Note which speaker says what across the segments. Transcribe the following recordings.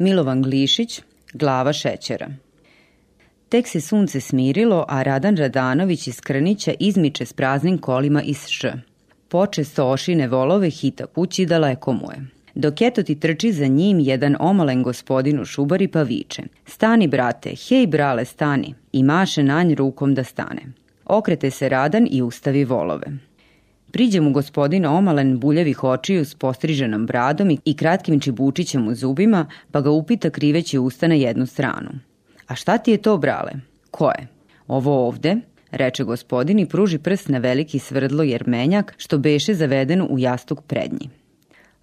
Speaker 1: Milovan Glišić, Glava šećera. Tek se sunce smirilo, a Radan Radanović iz Krnića izmiče s praznim kolima iz Š. Počesto ošine volove hita kući daleko mu je. Dok eto ti trči za njim jedan omalen gospodin u šubari pa viče. Stani, brate, hej, brale, stani. I maše nanj rukom da stane. Okrete se Radan i ustavi volove. Priđe mu gospodin omalen buljevih očiju s postriženom bradom i kratkim čibučićem u zubima, pa ga upita kriveći usta na jednu stranu. A šta ti je to, brale? Ko je? Ovo ovde, reče gospodin i pruži prst na veliki svrdlo jermenjak što beše zaveden u jastuk prednji.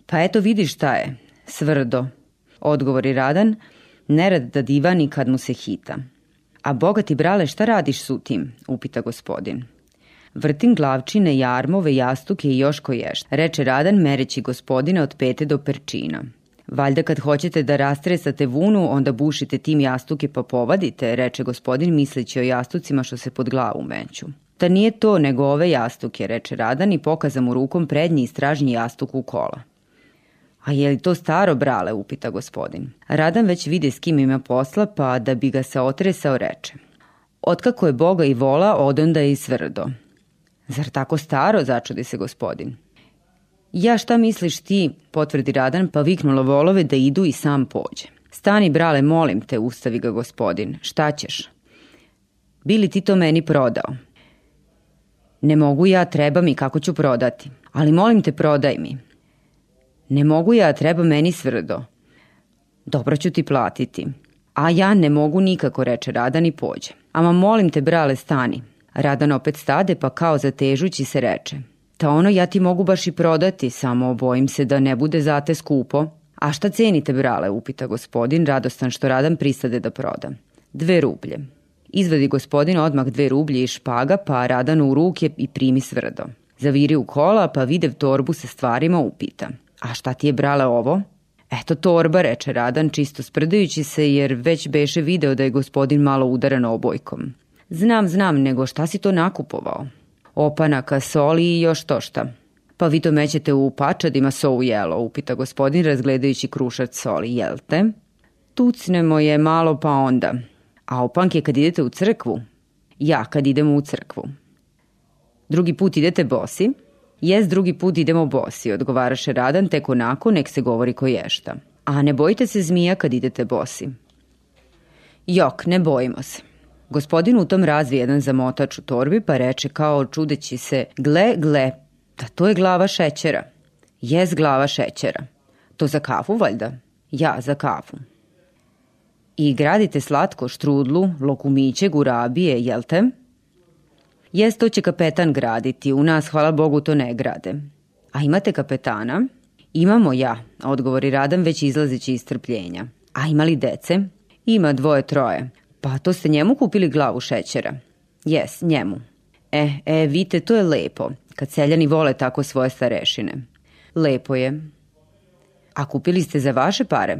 Speaker 1: Pa eto vidiš šta je, svrdo, odgovori Radan, nerad da divani kad mu se hita. A bogati brale, šta radiš su tim, upita gospodin. Vrtim glavčine, jarmove, jastuke i još koješ, reče Radan mereći gospodina od pete do perčina. Valjda kad hoćete da rastresate vunu, onda bušite tim jastuke pa povadite, reče gospodin misleći o jastucima što se pod glavu meću. Da nije to nego ove jastuke, reče Radan i pokaza mu rukom prednji i stražnji jastuk u kola. A je li to staro brale, upita gospodin. Radan već vidi s kim ima posla, pa da bi ga se otresao reče. Otkako je Boga i vola, odonda je i svrdo. Zar tako staro, začudi se gospodin. Ja šta misliš ti, potvrdi Radan, pa viknulo volove da idu i sam pođe. Stani, brale, molim te, ustavi ga gospodin. Šta ćeš? Bili ti to meni prodao? Ne mogu ja, treba mi, kako ću prodati. Ali molim te, prodaj mi. Ne mogu ja, treba meni svrdo. Dobro ću ti platiti. A ja ne mogu nikako, reče Radan i pođe. Ama molim te, brale, stani. Radan opet stade, pa kao zatežući se reče. Ta ono ja ti mogu baš i prodati, samo bojim se da ne bude zate skupo. A šta cenite, brale, upita gospodin, radostan što Radan pristade da proda. Dve rublje. Izvadi gospodin odmah dve rublje iz špaga, pa Radan u ruke i primi svrdo. Zaviri u kola, pa videv torbu sa stvarima upita. A šta ti je brale ovo? Eto torba, reče Radan, čisto sprdajući se, jer već beše video da je gospodin malo udaran obojkom. Znam, znam, nego šta si to nakupovao? Opanaka, soli i još to šta. Pa vi to mećete u pačadima so u jelo, upita gospodin razgledajući krušac soli, jel te? Tucnemo je malo pa onda. A opanke kad idete u crkvu? Ja, kad idemo u crkvu. Drugi put idete bosi? Jes, drugi put idemo bosi, odgovaraše Radan, tek onako nek se govori ko ješta. A ne bojite se zmija kad idete bosi? Jok, ne bojimo se. Gospodin u tom razvi jedan zamotač u torbi pa reče kao čudeći se, gle, gle, da to je glava šećera. Jes glava šećera. To za kafu valjda? Ja, za kafu. I gradite slatko štrudlu, lokumiće, gurabije, jel te? Jes, to će kapetan graditi, u nas, hvala Bogu, to ne grade. A imate kapetana? Imamo ja, odgovori Radan već izlazeći iz trpljenja. A ima li dece? Ima dvoje, troje. Pa to ste njemu kupili glavu šećera? Jes, njemu. E, e, vidite, to je lepo, kad seljani vole tako svoje starešine. Lepo je. A kupili ste za vaše pare?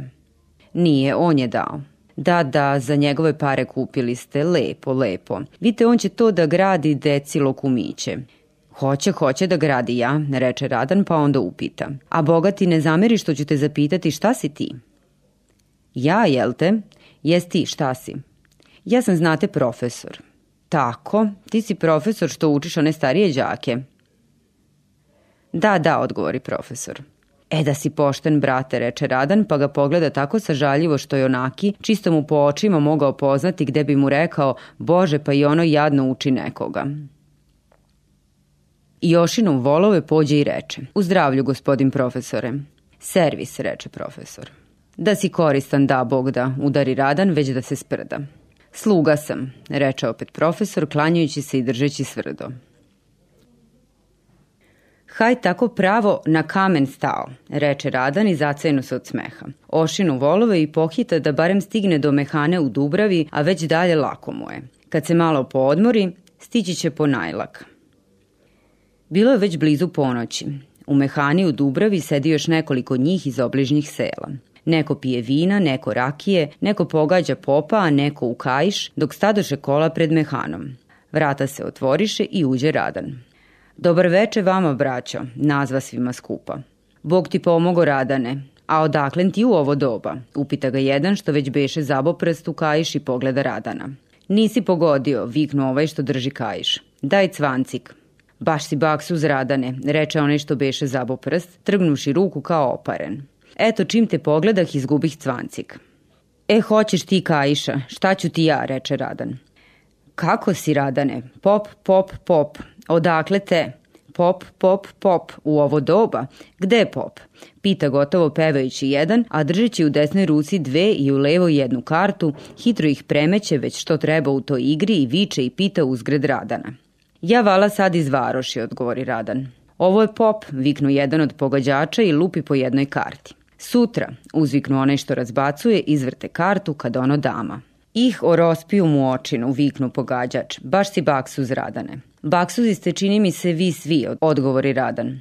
Speaker 1: Nije, on je dao. Da, da, za njegove pare kupili ste, lepo, lepo. Vidite, on će to da gradi deci lokumiće. Hoće, hoće da gradi ja, reče Radan, pa onda upita. A bogati ne zameri što ću te zapitati šta si ti? Ja, jel te? Jes ti, šta si? Ja sam, znate, profesor. Tako, ti si profesor što učiš one starije đake. Da, da, odgovori profesor. E da si pošten, brate, reče Radan, pa ga pogleda tako sažaljivo što je onaki, čisto mu po očima mogao poznati gde bi mu rekao, bože, pa i ono jadno uči nekoga. Jošinom volove pođe i reče, u zdravlju, gospodin profesore. Servis, reče profesor. Da si koristan, da, Bog da, udari Radan, već da se sprda. Sluga sam, reče opet profesor, klanjajući se i držeći svrdo. Haj tako pravo na kamen stao, reče Radan i zacenu se od smeha. Ošinu volove i pohita da barem stigne do mehane u Dubravi, a već dalje lako mu je. Kad se malo poodmori, stići će po najlak. Bilo je već blizu ponoći. U mehani u Dubravi sedi još nekoliko njih iz obližnjih sela. Neko pije vina, neko rakije, neko pogađa popa, a neko u kajš, dok stadoše kola pred mehanom. Vrata se otvoriše i uđe Radan. Dobar veče vama, braćo, nazva svima skupa. Bog ti pomogo, Radane. A odaklen ti u ovo doba? Upita ga jedan što već beše zaboprst u kajiš i pogleda Radana. Nisi pogodio, viknu ovaj što drži kajiš. Daj cvancik. Baš si baksuz Radane, reče onaj što beše zaboprst, trgnuši ruku kao oparen. Eto, čim te pogledah, izgubih cvancik. E, hoćeš ti, Kajiša, šta ću ti ja, reče Radan. Kako si, Radane? Pop, pop, pop. Odakle te? Pop, pop, pop. U ovo doba? Gde je pop? Pita gotovo pevajući jedan, a držeći u desnoj ruci dve i u levo jednu kartu, hitro ih premeće već što treba u toj igri i viče i pita uzgred Radana. Ja vala sad iz Varoši, odgovori Radan. Ovo je pop, viknu jedan od pogađača i lupi po jednoj karti. Sutra, uzviknu onaj što razbacuje, izvrte kartu kad ono dama. Ih orospiju mu očinu, viknu pogađač. Baš si baksuz Radane. Baksuzi ste čini mi se vi svi, odgovori Radan.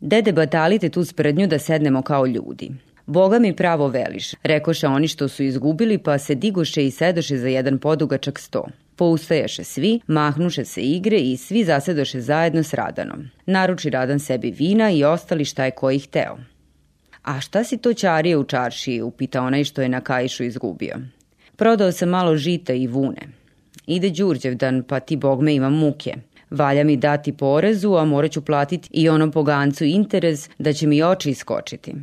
Speaker 1: Dede batalite tu sprednju da sednemo kao ljudi. Boga mi pravo veliš, rekoše oni što su izgubili, pa se digoše i sedoše za jedan podugačak sto. Poustajaše svi, mahnuše se igre i svi zasedoše zajedno s Radanom. Naruči Radan sebi vina i ostali šta je koji hteo. A šta si to ćarije u čaršiji, upita onaj što je na kajišu izgubio. Prodao sam malo žita i vune. Ide Đurđevdan, pa ti bogme ima muke. Valja mi dati porezu, a morat ću platiti i onom pogancu interes da će mi oči iskočiti.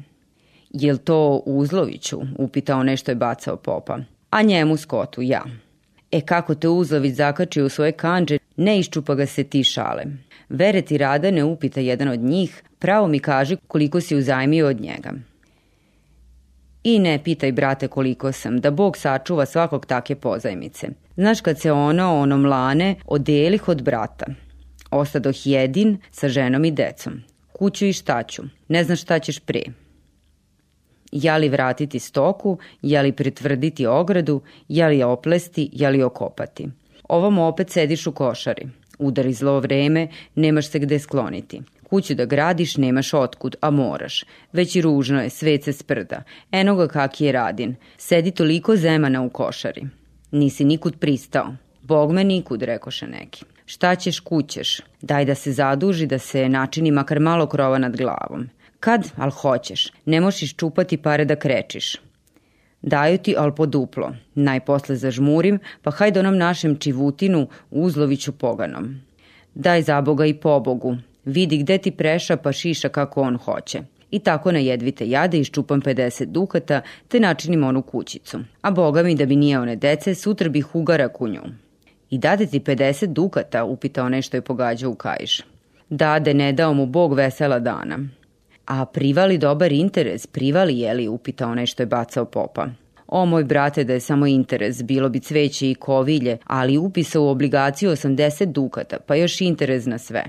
Speaker 1: Jel to Uzloviću? upita onaj što je bacao popa. A njemu skotu, ja. E kako te Uzlović zakači u svoje kanđe, ne iščupa ga se ti šale. Vere ti rada ne upita jedan od njih, pravo mi kaži koliko si uzajmio od njega. I ne pitaj, brate, koliko sam, da Bog sačuva svakog take pozajmice. Znaš kad se ono, ono mlane, odelih od brata. Ostadoh jedin sa ženom i decom. Kuću i štaću. Ne znaš šta ćeš pre. Ja li vratiti stoku, ja li pritvrditi ogradu, ja li oplesti, ja li okopati. Ovom opet sediš u košari. Udari zlo vreme, nemaš se gde skloniti. Kuću da gradiš nemaš otkud, a moraš. Već i ružno je, svet se sprda. Eno ga kak je radin. Sedi toliko zemana u košari. Nisi nikud pristao. Bog me nikud, rekoše neki. Šta ćeš, kućeš? Daj da se zaduži, da se načini makar malo krova nad glavom. Kad, al hoćeš. Ne možeš čupati pare da krečiš. Daju ti, al po duplo. Najposle zažmurim, pa hajde onom našem čivutinu, uzloviću poganom. Daj za Boga i pobogu, Vidi gde ti preša pa šiša kako on hoće. I tako na jedvite jade iščupam 50 dukata te načinim onu kućicu. A boga mi da bi nije one dece, sutra bih ugara ku nju. I dade ti 50 dukata, upita onaj što je pogađao u kajiš. Dade, ne dao mu bog vesela dana. A privali dobar interes, privali je li, upita onaj što je bacao popa. O moj brate da je samo interes, bilo bi cveće i kovilje, ali upisa u obligaciju 80 dukata, pa još interes na sve.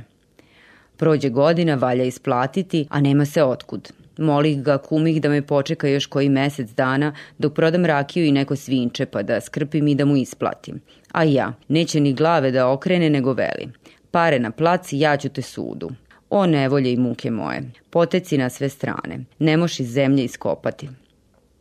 Speaker 1: Prođe godina, valja isplatiti, a nema se otkud. Molih ga kumih da me počeka još koji mesec dana dok prodam rakiju i neko svinče pa da skrpim i da mu isplatim. A ja, neće ni glave da okrene nego veli. Pare na plac, ja ću te sudu. O nevolje i muke moje, poteci na sve strane, ne moš iz zemlje iskopati.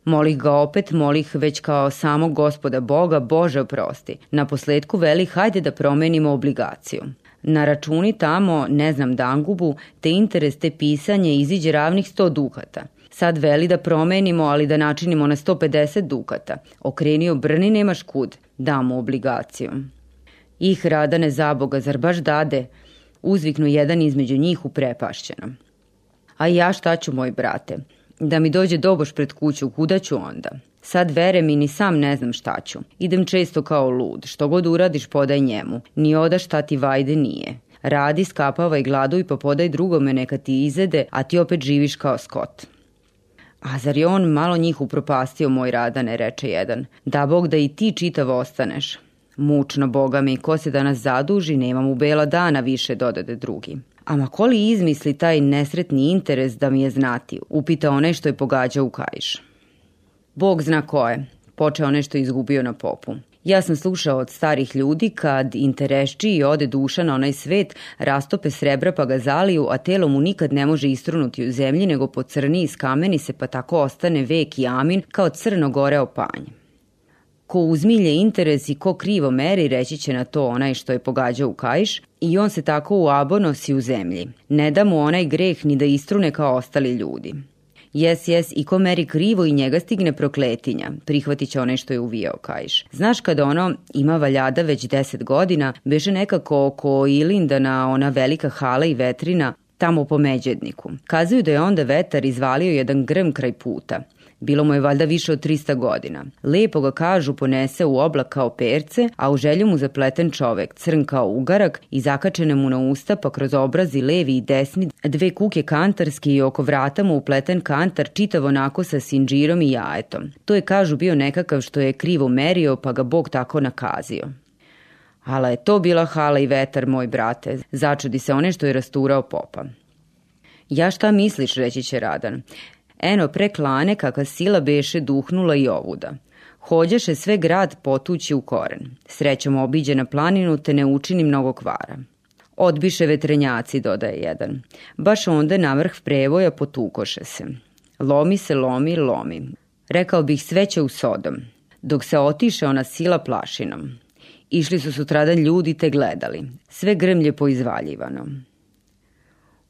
Speaker 1: Molih ga opet, molih već kao samog gospoda Boga, Bože oprosti. Na posledku veli hajde da promenimo obligaciju. Na računi tamo, ne znam dangubu, te interes te pisanje iziđe ravnih 100 dukata. Sad veli da promenimo, ali da načinimo na 150 dukata. Okrenio brni nemaš kud, damo obligaciju. Ih radane zaboga, zar baš dade? Uzviknu jedan između njih uprepašćeno. A ja šta ću, moj brate? Da mi dođe doboš pred kuću, kuda ću onda? Sad vere mi ni sam ne znam šta ću. Idem često kao lud. Što god uradiš podaj njemu. Ni oda šta ti vajde nije. Radi, skapavaj gladuj pa podaj drugome neka ti izede, a ti opet živiš kao skot. A zar je on malo njih upropastio moj radane, reče jedan. Da bog da i ti čitav ostaneš. Mučno, boga mi, ko se danas zaduži, nemam u bela dana više, dodade drugi. Ama koli izmisli taj nesretni interes da mi je znati, upita onaj što je pogađao u kajš. Bog zna ko je, počeo nešto izgubio na popu. Ja sam slušao od starih ljudi kad interesči i ode duša na onaj svet, rastope srebra pa ga zaliju, a telo mu nikad ne može istrunuti u zemlji, nego po crni iz kameni se pa tako ostane vek i amin kao crno gore opanje. Ko uzmilje interes i ko krivo meri, reći će na to onaj što je pogađao u kajš, i on se tako u abo nosi u zemlji. Ne da mu onaj greh ni da istrune kao ostali ljudi. Jes, jes, i ko meri krivo i njega stigne prokletinja. Prihvatit će onaj što je uvijao, kajš. Znaš kada ono ima valjada već deset godina, beže nekako oko Ilindana, ona velika hala i vetrina, tamo po Međedniku. Kazuju da je onda vetar izvalio jedan grm kraj puta. Bilo mu je valjda više od 300 godina. Lepo ga kažu ponese u oblak kao perce, a u želju mu zapleten čovek, crn kao ugarak i zakačene mu na usta pa kroz obrazi levi i desni dve kuke kantarski i oko vrata mu upleten kantar čitav onako sa sinđirom i jajetom. To je kažu bio nekakav što je krivo merio pa ga Bog tako nakazio. Ala je to bila hala i vetar, moj brate, začudi se one što je rasturao popa. Ja šta misliš, reći će Radan. Eno preklane kaka sila beše duhnula i ovuda. Hođeše sve grad potući u koren. Srećom obiđe na planinu te ne učini mnogo kvara. Odbiše vetrenjaci, dodaje jedan. Baš onda na vrh prevoja potukoše se. Lomi se, lomi, lomi. Rekao bih sve će u sodom. Dok se otiše ona sila plašinom. Išli su sutradan ljudi te gledali. Sve grmlje poizvaljivano.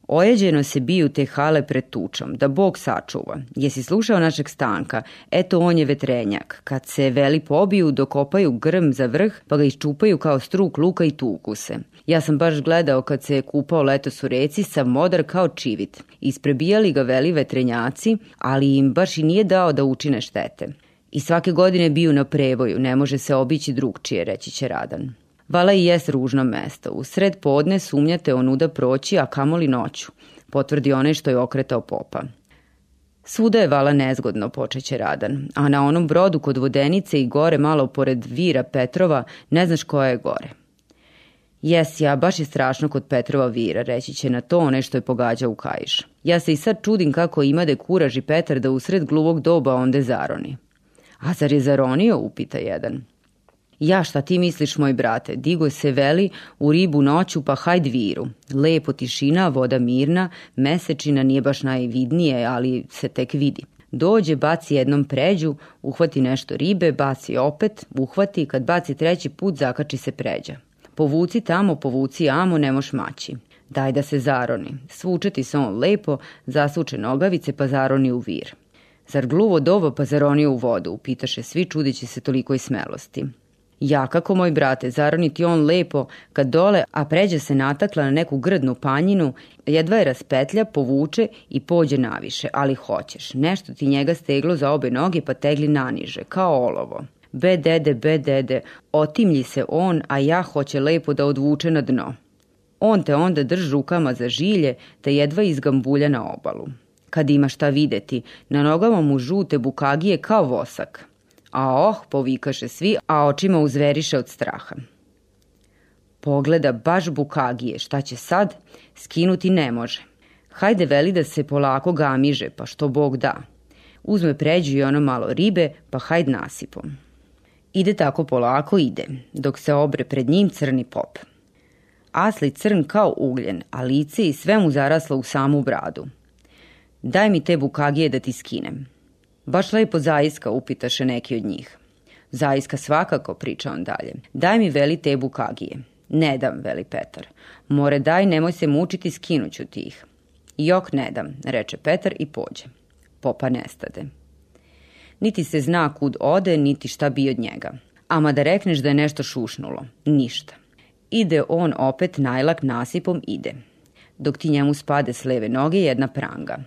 Speaker 1: Ojeđeno se biju te hale pred tučom, da Bog sačuva. Jesi slušao našeg stanka? Eto on je vetrenjak. Kad se veli pobiju, dokopaju grm za vrh, pa ga iščupaju kao struk luka i tuku se. Ja sam baš gledao kad se je kupao letos u reci, sa modar kao čivit. Isprebijali ga veli vetrenjaci, ali im baš i nije dao da učine štete. I svake godine biju na prevoju, ne može se obići drugčije, reći će Radan. Vala i jes ružno mesto. U sred podne sumnjate onuda proći, a kamoli noću, potvrdi onaj što je okretao popa. Svuda je vala nezgodno, počeće Radan, a na onom brodu kod Vodenice i gore malo pored Vira Petrova ne znaš koja je gore. Jes, ja, baš je strašno kod Petrova Vira, reći će na to onaj što je pogađa u kajiš. Ja se i sad čudim kako imade kuraž i Petar da usred gluvog doba onde zaroni. A zar je zaronio, upita jedan. Ja šta ti misliš, moj brate, digo se veli u ribu noću pa hajd viru. Lepo tišina, voda mirna, mesečina nije baš najvidnije, ali se tek vidi. Dođe, baci jednom pređu, uhvati nešto ribe, baci opet, uhvati, kad baci treći put, zakači se pređa. Povuci tamo, povuci amo, ne moš maći. Daj da se zaroni. Svučeti se on lepo, zasuče nogavice pa zaroni u vir. Zar gluvo dovo pa zaroni u vodu, upitaše svi čudeći se toliko i smelosti. Ja, kako moj brate, zaroniti on lepo kad dole, a pređe se natakla na neku grdnu panjinu, jedva je raspetlja, povuče i pođe naviše, ali hoćeš. Nešto ti njega steglo za obe noge pa tegli naniže, kao olovo. Be dede, be dede, otimlji se on, a ja hoće lepo da odvuče na dno. On te onda drž rukama za žilje, te jedva izgambulja na obalu. Kad ima šta videti, na nogama mu žute bukagije kao vosak a oh, povikaše svi, a očima uzveriše od straha. Pogleda baš bukagije, šta će sad? Skinuti ne može. Hajde veli da se polako gamiže, pa što Bog da. Uzme pređu i ono malo ribe, pa hajde nasipom. Ide tako polako, ide, dok se obre pred njim crni pop. Asli crn kao ugljen, a lice i sve mu zaraslo u samu bradu. Daj mi te bukagije da ti skinem. Baš lepo zaiska, upitaše neki od njih. Zaiska svakako, priča on dalje. Daj mi veli te bukagije. Ne dam, veli Petar. More daj, nemoj se mučiti, skinuću ti ih. Jok ne dam, reče Petar i pođe. Popa nestade. Niti se zna kud ode, niti šta bi od njega. Ama da rekneš da je nešto šušnulo. Ništa. Ide on opet najlak nasipom ide. Dok ti njemu spade s leve noge jedna pranga.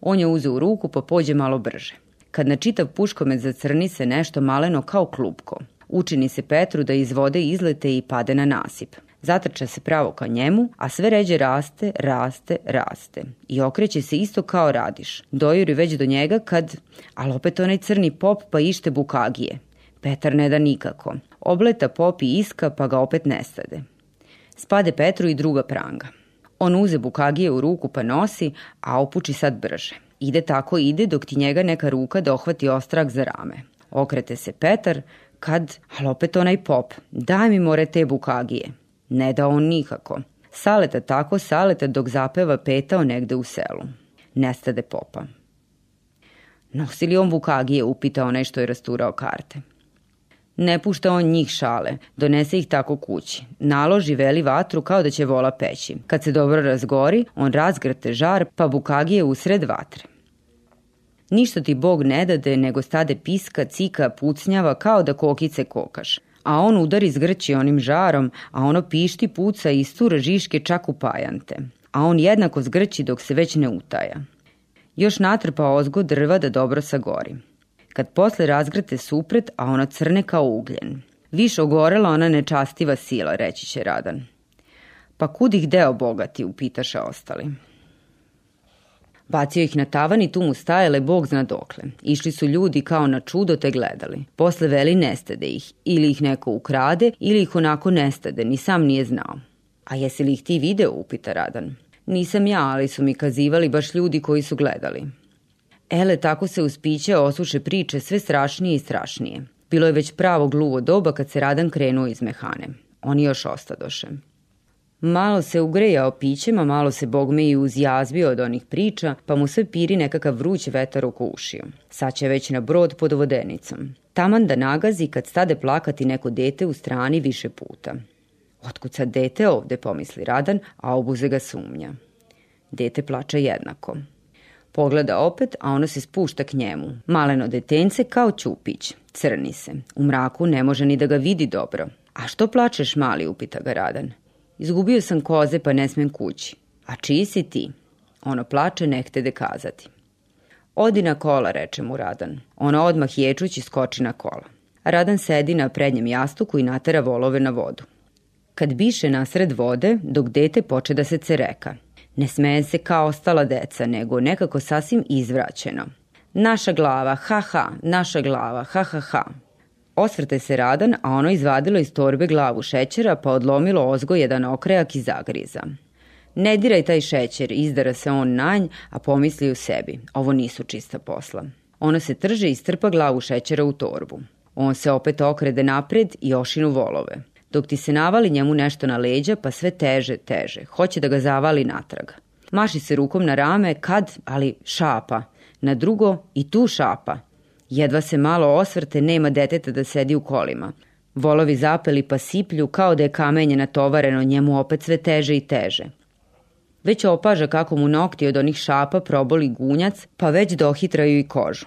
Speaker 1: On je uze u ruku pa pođe malo brže kad na čitav puškomet zacrni se nešto maleno kao klupko. Učini se Petru da iz vode izlete i pade na nasip. Zatrča se pravo ka njemu, a sve ređe raste, raste, raste. I okreće se isto kao radiš. Dojuri već do njega kad, ali opet onaj crni pop pa ište bukagije. Petar ne da nikako. Obleta pop i iska pa ga opet nestade. Spade Petru i druga pranga. On uze bukagije u ruku pa nosi, a opuči sad brže. Ide tako ide dok ti njega neka ruka dohvati ostrak za rame. Okrete se Petar, kad, ali opet onaj pop, daj mi more te bukagije. Ne da on nikako. Saleta tako saleta dok zapeva petao negde u selu. Nestade popa. Nosi li on bukagije, upita onaj što je rasturao karte. Ne pušta on njih šale, donese ih tako kući. Naloži veli vatru kao da će vola peći. Kad se dobro razgori, on razgrte žar pa bukagije usred vatre. Ništa ti Bog ne dade, nego stade piska, cika, pucnjava, kao da kokice kokaš. A on udari zgrći onim žarom, a ono pišti puca i istura žiške čak u pajante. A on jednako zgrći dok se već ne utaja. Još natrpa ozgo drva da dobro sagori. Kad posle razgrate supret, a ono crne kao ugljen. Više ogorela ona nečastiva sila, reći će Radan. Pa kud ih deo bogati, upitaše ostali. Bacio ih na tavan i tu mu stajale bog zna dokle. Išli su ljudi kao na čudo te gledali. Posle veli nestade ih. Ili ih neko ukrade, ili ih onako nestade, ni sam nije znao. A jesi li ih ti video, upita Radan. Nisam ja, ali su mi kazivali baš ljudi koji su gledali. Ele, tako se uspiće osuše priče sve strašnije i strašnije. Bilo je već pravo gluvo doba kad se Radan krenuo iz mehane. Oni još ostadoše. Malo se ugrejao pićem, a malo se bogme i uzjazbio od onih priča, pa mu sve piri nekakav vruć vetar oko ušiju. Sad će već na brod pod vodenicom. Taman da nagazi kad stade plakati neko dete u strani više puta. Otkud sad dete ovde, pomisli Radan, a obuze ga sumnja. Dete plače jednako. Pogleda opet, a ono se spušta k njemu. Maleno detence kao ćupić. Crni se. U mraku ne može ni da ga vidi dobro. A što plačeš, mali, upita ga Radan. Izgubio sam koze pa ne smem kući. A čiji si ti? Ono plače ne htede kazati. Odi na kola, reče mu Radan. Ono odmah ječući skoči na kola. Radan sedi na prednjem jastuku i natera volove na vodu. Kad biše nasred vode, dok dete poče da se cereka. Ne smeje se kao ostala deca, nego nekako sasvim izvraćeno. Naša glava, ha ha, naša glava, ha ha ha. Osvrte se Radan, a ono izvadilo iz torbe glavu šećera pa odlomilo ozgo jedan okrajak i zagriza. Ne diraj taj šećer, izdara se on nanj, a pomisli u sebi. Ovo nisu čista posla. Ono se trže i strpa glavu šećera u torbu. On se opet okrede napred i ošinu volove. Dok ti se navali njemu nešto na leđa, pa sve teže, teže. Hoće da ga zavali natrag. Maši se rukom na rame, kad, ali šapa. Na drugo i tu šapa. Jedva se malo osvrte, nema deteta da sedi u kolima. Volovi zapeli pa siplju kao da je kamenje natovareno njemu opet sve teže i teže. Već opaža kako mu nokti od onih šapa proboli gunjac, pa već dohitraju i kožu.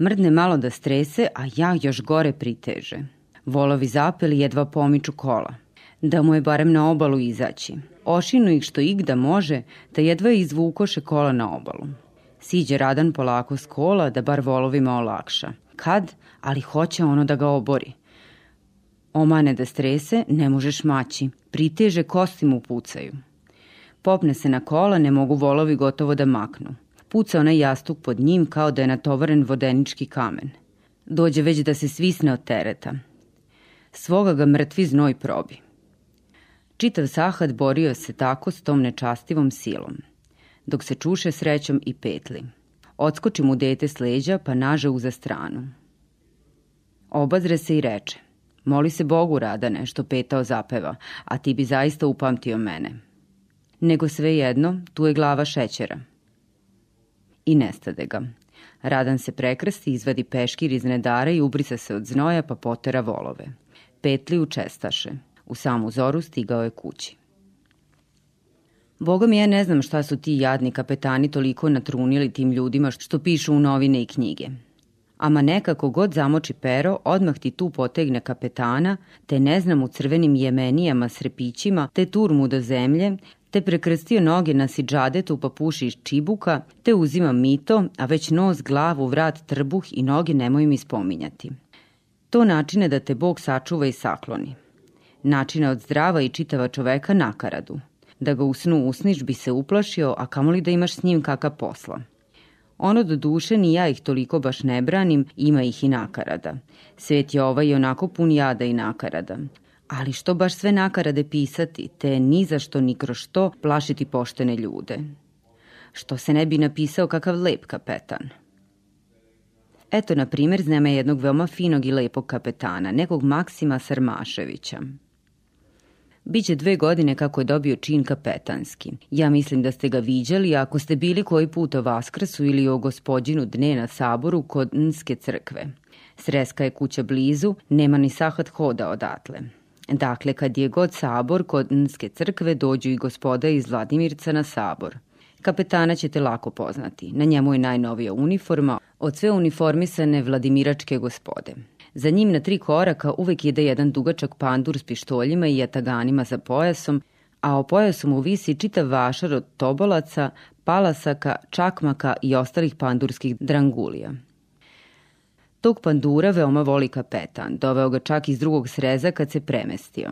Speaker 1: Mrdne malo da strese, a ja još gore priteže. Volovi zapeli jedva pomiču kola. Da mu je barem na obalu izaći. Ošinu ih što igda može, da jedva izvukoše kola na obalu. Siđe Radan polako s kola da bar volovima olakša. Kad? Ali hoće ono da ga obori. Omane da strese, ne možeš maći. Priteže, kosti mu pucaju. Popne se na kola, ne mogu volovi gotovo da maknu. Puca onaj jastuk pod njim kao da je natovaren vodenički kamen. Dođe već da se svisne od tereta. Svoga ga mrtvi znoj probi. Čitav Sahad borio se tako s tom nečastivom silom dok se čuše srećom i petli. Odskoči mu dete s leđa, pa naže uza stranu. Obazre se i reče, moli se Bogu Radane, što petao zapeva, a ti bi zaista upamtio mene. Nego svejedno, tu je glava šećera. I nestade ga. Radan se prekrsti, izvadi peškir iz nedara i ubrisa se od znoja, pa potera volove. Petli učestaše. U samu zoru stigao je kući. Boga mi ja ne znam šta su ti jadni kapetani toliko natrunili tim ljudima što pišu u novine i knjige. Ama nekako god zamoči pero, odmah ti tu potegne kapetana, te ne znam u crvenim jemenijama s repićima, te turmu do zemlje, te prekrstio noge na siđadetu pa puši iz čibuka, te uzima mito, a već nos, glavu, vrat, trbuh i noge nemoj mi spominjati. To načine da te Bog sačuva i sakloni. Načine od zdrava i čitava čoveka nakaradu – da ga u snu usniš bi se uplašio, a kamoli da imaš s njim kakav posla. Ono do duše ni ja ih toliko baš ne branim, ima ih i nakarada. Svet je ovaj onako pun jada i nakarada. Ali što baš sve nakarade pisati, te ni za što ni kroz što plašiti poštene ljude. Što se ne bi napisao kakav lep kapetan. Eto, na primjer, zname jednog veoma finog i lepog kapetana, nekog Maksima Sarmaševića. Biće dve godine kako je dobio čin kapetanski. Ja mislim da ste ga viđali ako ste bili koji put o Vaskrsu ili o gospodinu dne na saboru kod Nske crkve. Sreska je kuća blizu, nema ni sahat hoda odatle. Dakle, kad je god sabor kod Nske crkve, dođu i gospoda iz Vladimirca na sabor. Kapetana ćete lako poznati. Na njemu je najnovija uniforma od sve uniformisane vladimiračke gospode. Za njim na tri koraka uvek ide jedan dugačak pandur s pištoljima i jataganima za pojasom, a o pojasu mu visi čitav vašar od tobolaca, palasaka, čakmaka i ostalih pandurskih drangulija. Tog pandura veoma voli kapetan, doveo ga čak iz drugog sreza kad se premestio.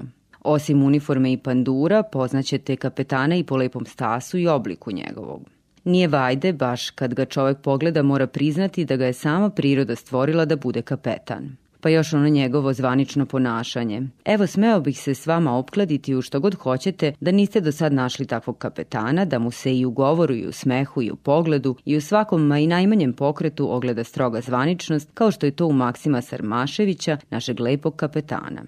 Speaker 1: Osim uniforme i pandura, poznaćete kapetana i po lepom stasu i obliku njegovog. Nije vajde, baš kad ga čovek pogleda mora priznati da ga je sama priroda stvorila da bude kapetan pa još ono njegovo zvanično ponašanje. Evo, smeo bih se s vama opkladiti u što god hoćete da niste do sad našli takvog kapetana, da mu se i u govoru i u smehu i u pogledu i u svakom ma i najmanjem pokretu ogleda stroga zvaničnost, kao što je to u Maksima Sarmaševića, našeg lepog kapetana.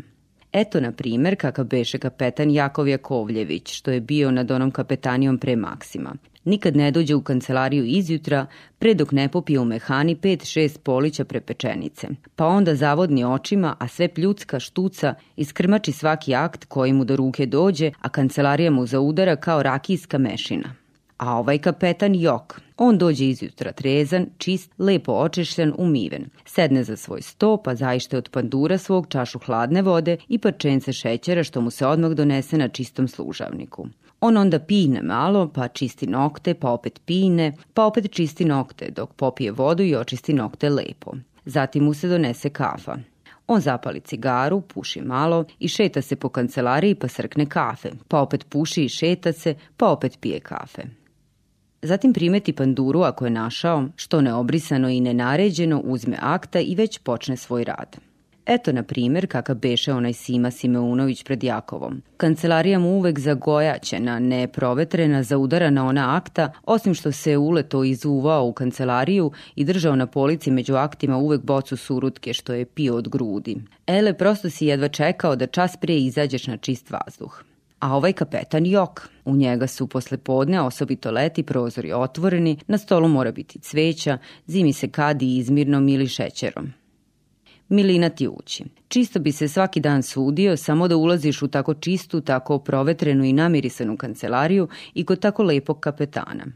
Speaker 1: Eto, na primer, kakav beše kapetan Jakov Jakovljević, što je bio nad onom kapetanijom pre Maksima. Nikad ne dođe u kancelariju izjutra, pre dok ne popije u mehani 5-6 polića prepečenice. Pa onda zavodni očima, a sve pljucka, štuca, iskrmači svaki akt koji mu do ruke dođe, a kancelarija mu zaudara kao rakijska mešina. A ovaj kapetan Jok, on dođe izjutra trezan, čist, lepo očešljan, umiven. Sedne za svoj sto, pa zaište od pandura svog čašu hladne vode i parčence šećera što mu se odmah donese na čistom služavniku. On onda pine malo, pa čisti nokte, pa opet pine, pa opet čisti nokte, dok popije vodu i očisti nokte lepo. Zatim mu se donese kafa. On zapali cigaru, puši malo i šeta se po kancelariji pa srkne kafe, pa opet puši i šeta se, pa opet pije kafe. Zatim primeti panduru ako je našao, što neobrisano i nenaređeno uzme akta i već počne svoj rad. Eto, na primer, kakav beše onaj Sima Simeunović pred Jakovom. Kancelarija mu uvek zagojaćena, neprovetrena, zaudarana ona akta, osim što se uleto izuvao u kancelariju i držao na polici među aktima uvek bocu surutke što je pio od grudi. Ele, prosto si jedva čekao da čas prije izađeš na čist vazduh. A ovaj kapetan Jok. U njega su posle podne, osobito leti, prozori otvoreni, na stolu mora biti cveća, zimi se kadi izmirnom ili šećerom. Milina ti ući. Čisto bi se svaki dan sudio samo da ulaziš u tako čistu, tako provetrenu i namirisanu kancelariju i kod tako lepog kapetana.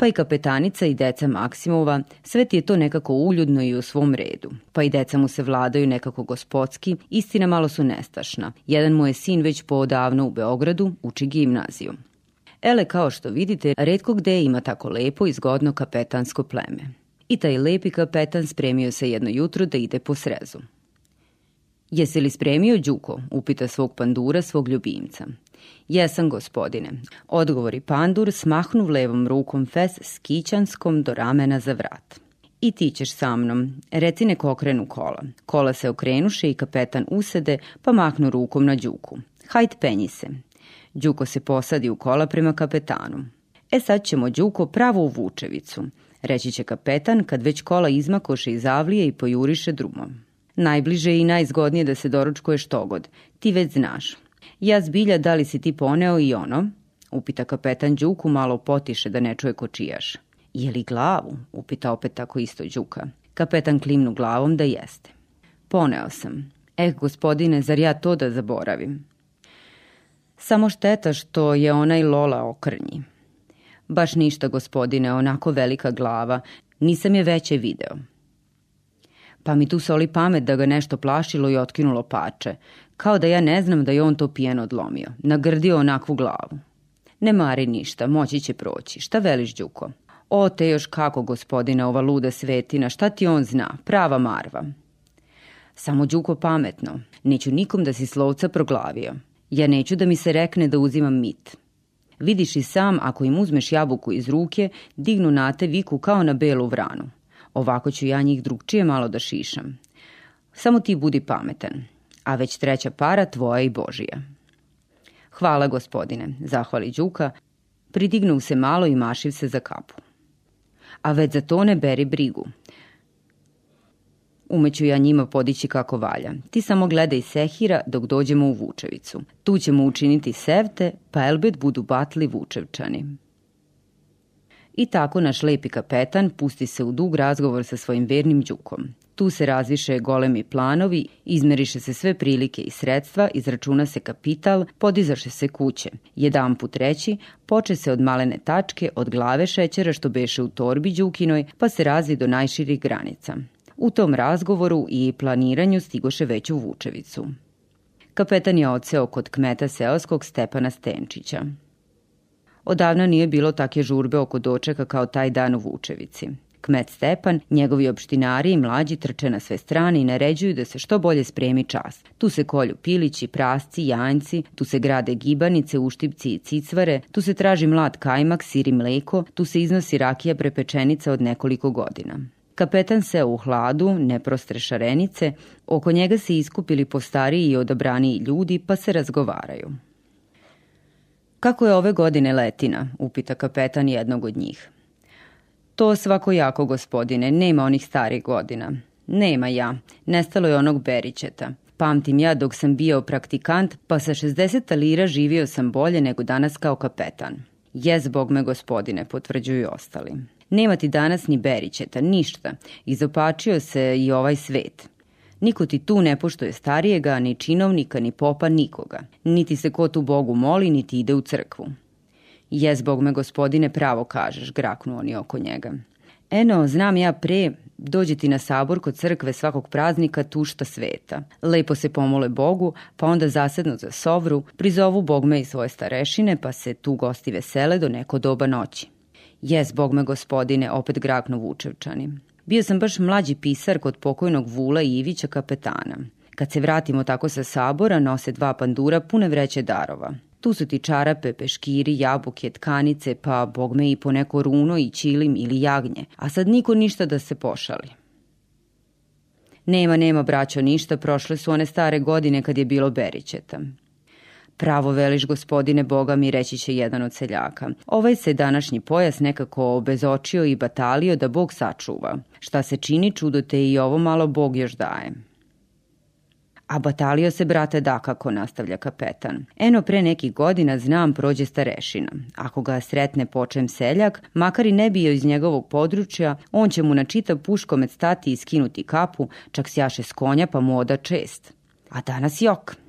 Speaker 1: Pa i kapetanica i deca Maksimova, sve ti je to nekako uljudno i u svom redu. Pa i deca mu se vladaju nekako gospodski, istina malo su nestašna. Jedan mu je sin već poodavno u Beogradu, uči gimnaziju. Ele, kao što vidite, redko gde ima tako lepo i zgodno kapetansko pleme i taj lepi kapetan spremio se jedno jutro da ide po srezu. Jesi li spremio Đuko? upita svog pandura svog ljubimca. Jesam, gospodine, odgovori pandur smahnuv levom rukom fes s kićanskom do ramena za vrat. I ti ćeš sa mnom. Reci neko okrenu kola. Kola se okrenuše i kapetan usede, pa mahnu rukom na Đuku. Hajt penji se. Đuko se posadi u kola prema kapetanu. E sad ćemo Đuko pravo u Vučevicu reći će kapetan kad već kola izmakoše iz avlije i pojuriše drumom. Najbliže i najzgodnije da se doručkuje štogod, ti već znaš. Ja zbilja da li si ti poneo i ono? Upita kapetan Đuku malo potiše da ne čuje kočijaš. Je li glavu? Upita opet tako isto Đuka. Kapetan klimnu glavom da jeste. Poneo sam. Eh, gospodine, zar ja to da zaboravim? Samo šteta što je onaj Lola okrnji. Baš ništa, gospodine, onako velika glava. Nisam je veće video. Pa mi tu soli pamet da ga nešto plašilo i otkinulo pače. Kao da ja ne znam da je on to pijeno odlomio. Nagrdio onakvu glavu. Ne mari ništa, moći će proći. Šta veliš, Đuko? O, te još kako, gospodine, ova luda svetina, šta ti on zna? Prava marva. Samo Đuko pametno. Neću nikom da si slovca proglavio. Ja neću da mi se rekne da uzimam mit. Vidiš i sam, ako im uzmeš jabuku iz ruke, dignu na te viku kao na belu vranu. Ovako ću ja njih drugčije malo da šišam. Samo ti budi pametan, a već treća para tvoja i Božija. Hvala, gospodine, zahvali Đuka, pridignu se malo i mašiv se za kapu. A već za to ne beri brigu, Umeću ja njima podići kako valja. Ti samo gledaj Sehira dok dođemo u Vučevicu. Tu ćemo učiniti sevte, pa elbet budu batli Vučevčani. I tako naš lepi kapetan pusti se u dug razgovor sa svojim vernim đukom. Tu se razviše golemi planovi, izmeriše se sve prilike i sredstva, izračuna se kapital, podizaše se kuće. Jedan put reći, poče se od malene tačke, od glave šećera što beše u torbi Đukinoj, pa se razvi do najširih granica. U tom razgovoru i planiranju stigoše već u Vučevicu. Kapetan je oceo kod kmeta seoskog Stepana Stenčića. Odavno nije bilo take žurbe oko dočeka kao taj dan u Vučevici. Kmet Stepan, njegovi opštinari i mlađi trče na sve strane i naređuju da se što bolje spremi čas. Tu se kolju pilići, prasci, janjci, tu se grade gibanice, uštipci i cicvare, tu se traži mlad kajmak, sir i mleko, tu se iznosi rakija prepečenica od nekoliko godina. Kapetan se u hladu, neprostre šarenice, oko njega se iskupili postariji i odabraniji ljudi pa se razgovaraju. Kako je ove godine letina, upita kapetan jednog od njih. To svako jako, gospodine, nema onih starih godina. Nema ja, nestalo je onog Berićeta. Pamtim ja dok sam bio praktikant, pa sa 60 lira živio sam bolje nego danas kao kapetan. Jez bog me gospodine, potvrđuju ostali. Nema ti danas ni Berićeta, ništa. Izopačio se i ovaj svet. Niko ti tu ne poštuje starijega, ni činovnika, ni popa, nikoga. Niti se ko tu Bogu moli, niti ide u crkvu. Jes, Bog me gospodine, pravo kažeš, graknu oni oko njega. Eno, znam ja pre, dođe ti na sabor kod crkve svakog praznika tušta sveta. Lepo se pomole Bogu, pa onda zasednu za sovru, prizovu Bogme i svoje starešine, pa se tu gosti vesele do neko doba noći. Jes, Bogme gospodine, opet graknu Vučevčani. Bio sam baš mlađi pisar kod pokojnog Vula i Ivića kapetana. Kad se vratimo tako sa sabora, nose dva pandura pune vreće darova. Tu su ti čarape, peškiri, jabuke, tkanice, pa bogme i po neko runo i čilim ili jagnje. A sad niko ništa da se pošali. Nema, nema, braćo, ništa, prošle su one stare godine kad je bilo berićeta. Pravo veliš, gospodine Boga mi, reći će jedan od seljaka. Ovaj se današnji pojas nekako obezočio i batalio da Bog sačuva. Šta se čini, čudo te i ovo malo Bog još daje. A batalio se, brate, da kako, nastavlja kapetan. Eno pre nekih godina znam prođe starešina. Ako ga sretne počem seljak, makar i ne bio iz njegovog područja, on će mu na čitav puškomet stati i skinuti kapu, čak sjaše s konja pa mu oda čest. A danas jok.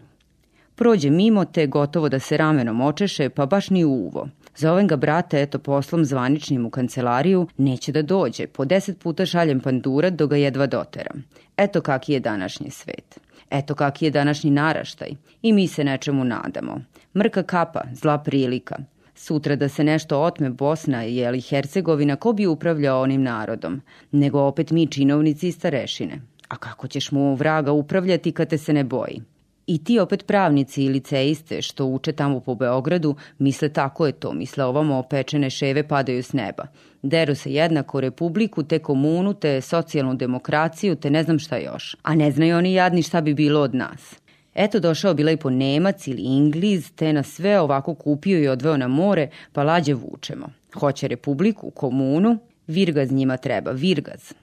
Speaker 1: Prođe mimo te gotovo da se ramenom očeše, pa baš ni uvo. Zovem ga brate, eto poslom zvaničnim u kancelariju, neće da dođe, po deset puta šaljem pandura do ga jedva doteram. Eto kaki je današnji svet. Eto kaki je današnji naraštaj. I mi se nečemu nadamo. Mrka kapa, zla prilika. Sutra da se nešto otme Bosna ili Hercegovina, ko bi upravljao onim narodom? Nego opet mi činovnici i starešine. A kako ćeš mu vraga upravljati kad te se ne boji? I ti opet pravnici i liceiste što uče tamo po Beogradu misle tako je to, misle ovamo opečene ševe padaju s neba. Deru se jednako republiku, te komunu, te socijalnu demokraciju, te ne znam šta još. A ne znaju oni jadni šta bi bilo od nas. Eto došao bila i po Nemac ili Ingliz, te nas sve ovako kupio i odveo na more, pa lađe vučemo. Hoće republiku, komunu, Virgaz njima treba, Virgaz.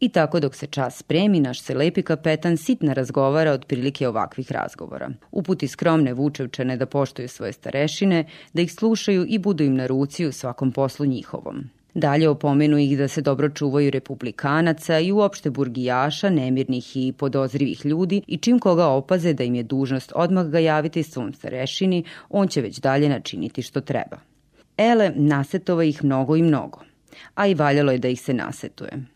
Speaker 1: I tako dok se čas spremi, naš se lepi kapetan sitna razgovara od prilike ovakvih razgovora. Uputi skromne vučevčane da poštuju svoje starešine, da ih slušaju i budu im na ruci u svakom poslu njihovom. Dalje opomenu ih da se dobro čuvaju republikanaca i uopšte burgijaša, nemirnih i podozrivih ljudi i čim koga opaze da im je dužnost odmah ga javiti svom starešini, on će već dalje načiniti što treba. Ele, nasetova ih mnogo i mnogo, a i valjalo je da ih se nasetuje.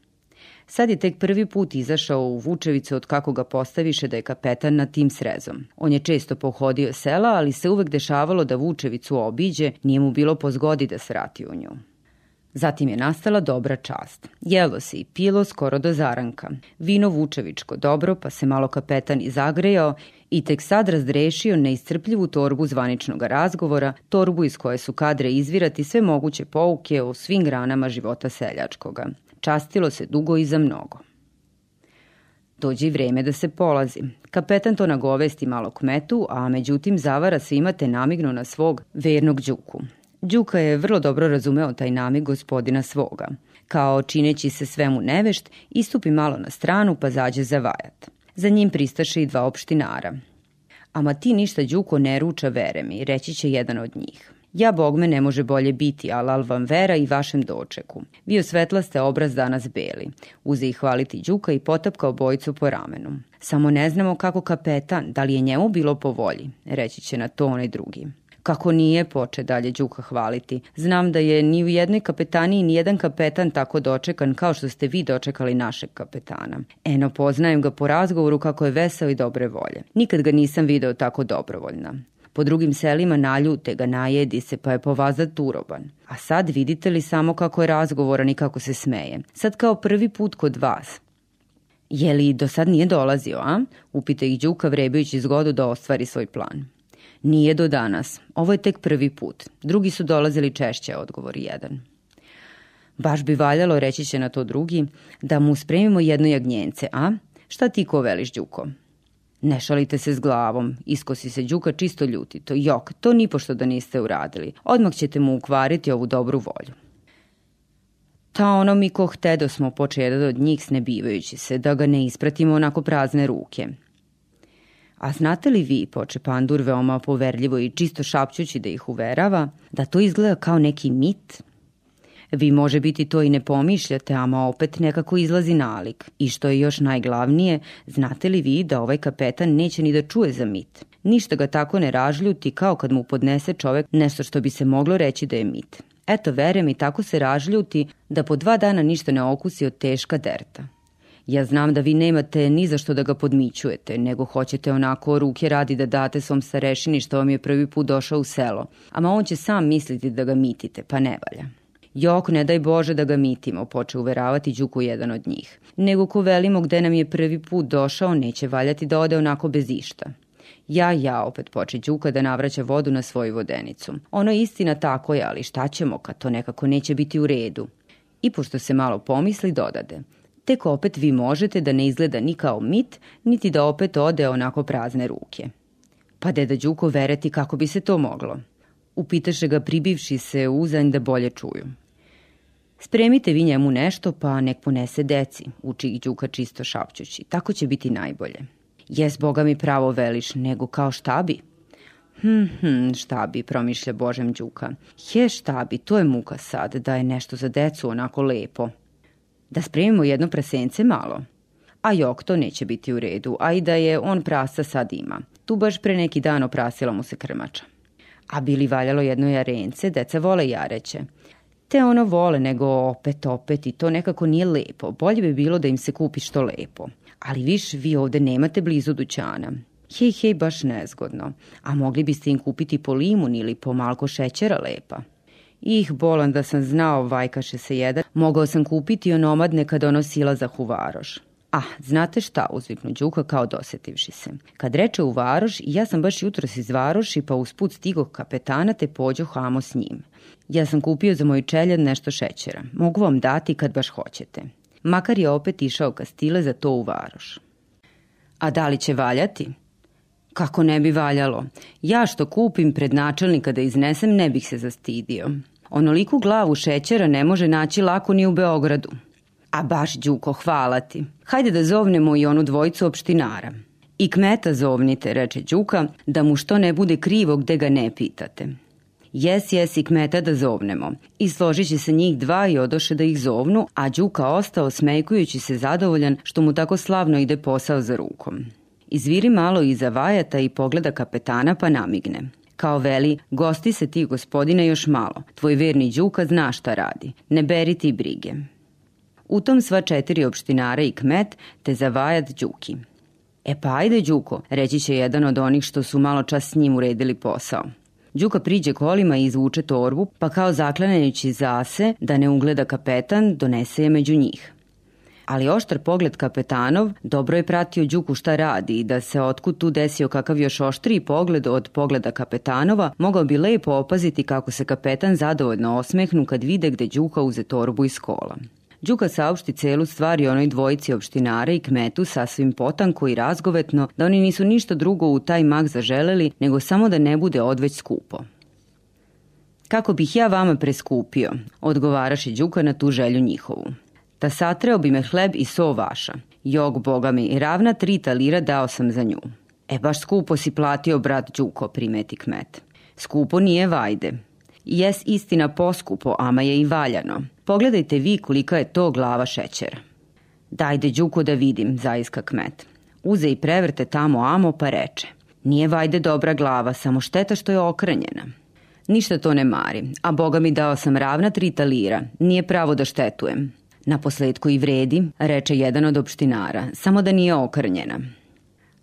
Speaker 1: Sad je tek prvi put izašao u Vučevicu od kako ga postaviše da je kapetan na tim srezom. On je često pohodio sela, ali se uvek dešavalo da Vučevicu obiđe, nije mu bilo po zgodi da svrati u nju. Zatim je nastala dobra čast. Jelo se i pilo skoro do zaranka. Vino vučevičko dobro, pa se malo kapetan i zagrejao i tek sad razdrešio neiscrpljivu torbu zvaničnog razgovora, torbu iz koje su kadre izvirati sve moguće pouke o svim granama života seljačkoga. Častilo se dugo i za mnogo. Dođe i vreme da se polazi. Kapetan to nagovesti malo kmetu, a međutim zavara svima te namignu na svog vernog Đuku. Đuka je vrlo dobro razumeo taj namig gospodina svoga. Kao čineći se svemu nevešt, istupi malo na stranu pa zađe za vajat. Za njim pristaše i dva opštinara. Ama ti ništa Đuko ne ruča vere mi, reći će jedan od njih. Ja bogme ne može bolje biti, alal vam vera i vašem dočeku. Vi osvetlaste obraz danas beli. Uze ih hvaliti Đuka i potapka obojicu po ramenu. Samo ne znamo kako kapetan, da li je njemu bilo po volji, reći će na to onaj drugi. Kako nije, poče dalje Đuka hvaliti. Znam da je ni u jednoj kapetaniji ni jedan kapetan tako dočekan kao što ste vi dočekali našeg kapetana. Eno, poznajem ga po razgovoru kako je veseo i dobre volje. Nikad ga nisam video tako dobrovoljna. Po drugim selima naljute ga, najedi se, pa je povazat uroban. A sad vidite li samo kako je razgovoran i kako se smeje. Sad kao prvi put kod vas. Je li do sad nije dolazio, a? Upita ih Đuka vrebajući zgodu da ostvari svoj plan. Nije do danas. Ovo je tek prvi put. Drugi su dolazili češće, odgovori jedan. Baš bi valjalo, reći će na to drugi, da mu spremimo jedno jagnjence, a? Šta ti ko veliš, Đuko? Ne šalite se s glavom, iskosi se Đuka čisto ljutito. Jok, to nipošto da niste uradili. Odmah ćete mu ukvariti ovu dobru volju. Ta ono mi ko htedo smo poče jedan od njih snebivajući se, da ga ne ispratimo onako prazne ruke. A znate li vi, poče pandur veoma poverljivo i čisto šapćući da ih uverava, da to izgleda kao neki mit? Vi može biti to i ne pomišljate, ama opet nekako izlazi nalik. I što je još najglavnije, znate li vi da ovaj kapetan neće ni da čuje za mit? Ništa ga tako ne ražljuti kao kad mu podnese čovek nešto što bi se moglo reći da je mit. Eto, vere mi, tako se ražljuti da po dva dana ništa ne okusi od teška derta. Ja znam da vi nemate ni za što da ga podmićujete, nego hoćete onako ruke radi da date svom starešini što vam je prvi put došao u selo. Ama on će sam misliti da ga mitite, pa ne valja. Jok, ne daj Bože da ga mitimo, poče uveravati Đuku jedan od njih. Nego ko velimo gde nam je prvi put došao, neće valjati da ode onako bez išta. Ja, ja, opet poče Đuka da navraća vodu na svoju vodenicu. Ono je istina tako je, ali šta ćemo kad to nekako neće biti u redu? I pošto se malo pomisli, dodade – tek opet vi možete da ne izgleda ni kao mit, niti da opet ode onako prazne ruke. Pa deda Đuko vereti kako bi se to moglo. Upitaše ga pribivši se uzanj da bolje čuju. Spremite vi njemu nešto, pa nek ponese deci, uči ih Đuka čisto šapćući. Tako će biti najbolje. Jes, Boga mi pravo veliš, nego kao šta bi? Hm, hm, šta bi, promišlja Božem Đuka. Je, šta bi, to je muka sad, da je nešto za decu onako lepo. Da spremimo jedno prasence malo. A jok, to neće biti u redu, a i da je on prasa sad ima. Tu baš pre neki dan oprasila mu se krmača. A bili valjalo jedno jarence, deca vole jareće. Te ono vole, nego opet, opet i to nekako nije lepo. Bolje bi bilo da im se kupi što lepo. Ali viš, vi ovde nemate blizu dućana. Hej, hej, baš nezgodno. A mogli biste im kupiti po limun ili po malko šećera lepa. Ih, bolan da sam znao, vajkaše se jedan, mogao sam kupiti onomadne kada ono silazah u varoš. Ah, znate šta, uzviknu Đuka kao dosetivši se. Kad reče u varoš, ja sam baš jutros iz varoši, pa usput stigo kapetana te pođo hamo s njim. Ja sam kupio za moj čeljad nešto šećera. Mogu vam dati kad baš hoćete. Makar je opet išao kastile za to u varoš. A da li će valjati? Kako ne bi valjalo? Ja što kupim pred načelnika da iznesem ne bih se zastidio. Onoliku glavu šećera ne može naći lako ni u Beogradu. A baš, Đuko, hvala ti. Hajde da zovnemo i onu dvojicu opštinara. I kmeta zovnite, reče Đuka, da mu što ne bude krivo gde ga ne pitate. Jes, jes i kmeta da zovnemo. I složit će se njih dva i odoše da ih zovnu, a Đuka ostao smejkujući se zadovoljan što mu tako slavno ide posao za rukom. Izviri malo iza vajata i pogleda kapetana pa namigne. Kao veli, gosti se ti gospodine još malo. Tvoj verni Đuka zna šta radi. Ne beri ti brige. U tom sva četiri opštinara i kmet te za vajat Đuki. E pa ajde Đuko, reći će jedan od onih što su malo čas s njim uredili posao. Đuka priđe kolima i izvuče torbu, pa kao zaklanjajući zase da ne ugleda kapetan, donese je među njih ali oštar pogled kapetanov dobro je pratio Đuku šta radi i da se otkud tu desio kakav još oštriji pogled od pogleda kapetanova, mogao bi lepo opaziti kako se kapetan zadovoljno osmehnu kad vide gde Đuka uze torbu iz kola. Đuka saopšti celu stvar i onoj dvojici opštinara i kmetu sasvim potanko i razgovetno da oni nisu ništa drugo u taj mak zaželeli nego samo da ne bude odveć skupo. Kako bih ja vama preskupio, odgovaraše Đuka na tu želju njihovu. Ta satreo bi me hleb i so vaša. Jog, boga mi, ravna tri talira dao sam za nju. E, baš skupo si platio, brat Đuko, primeti kmet. Skupo nije vajde. Jes istina poskupo, ama je i valjano. Pogledajte vi kolika je to glava šećera. Dajde, Đuko, da vidim, zaiska kmet. Uze i prevrte tamo amo pa reče. Nije vajde dobra glava, samo šteta što je okranjena. Ništa to ne mari, a boga mi dao sam ravna tri talira, nije pravo da štetujem. Na posledku i vredi, reče jedan od opštinara, samo da nije okrnjena.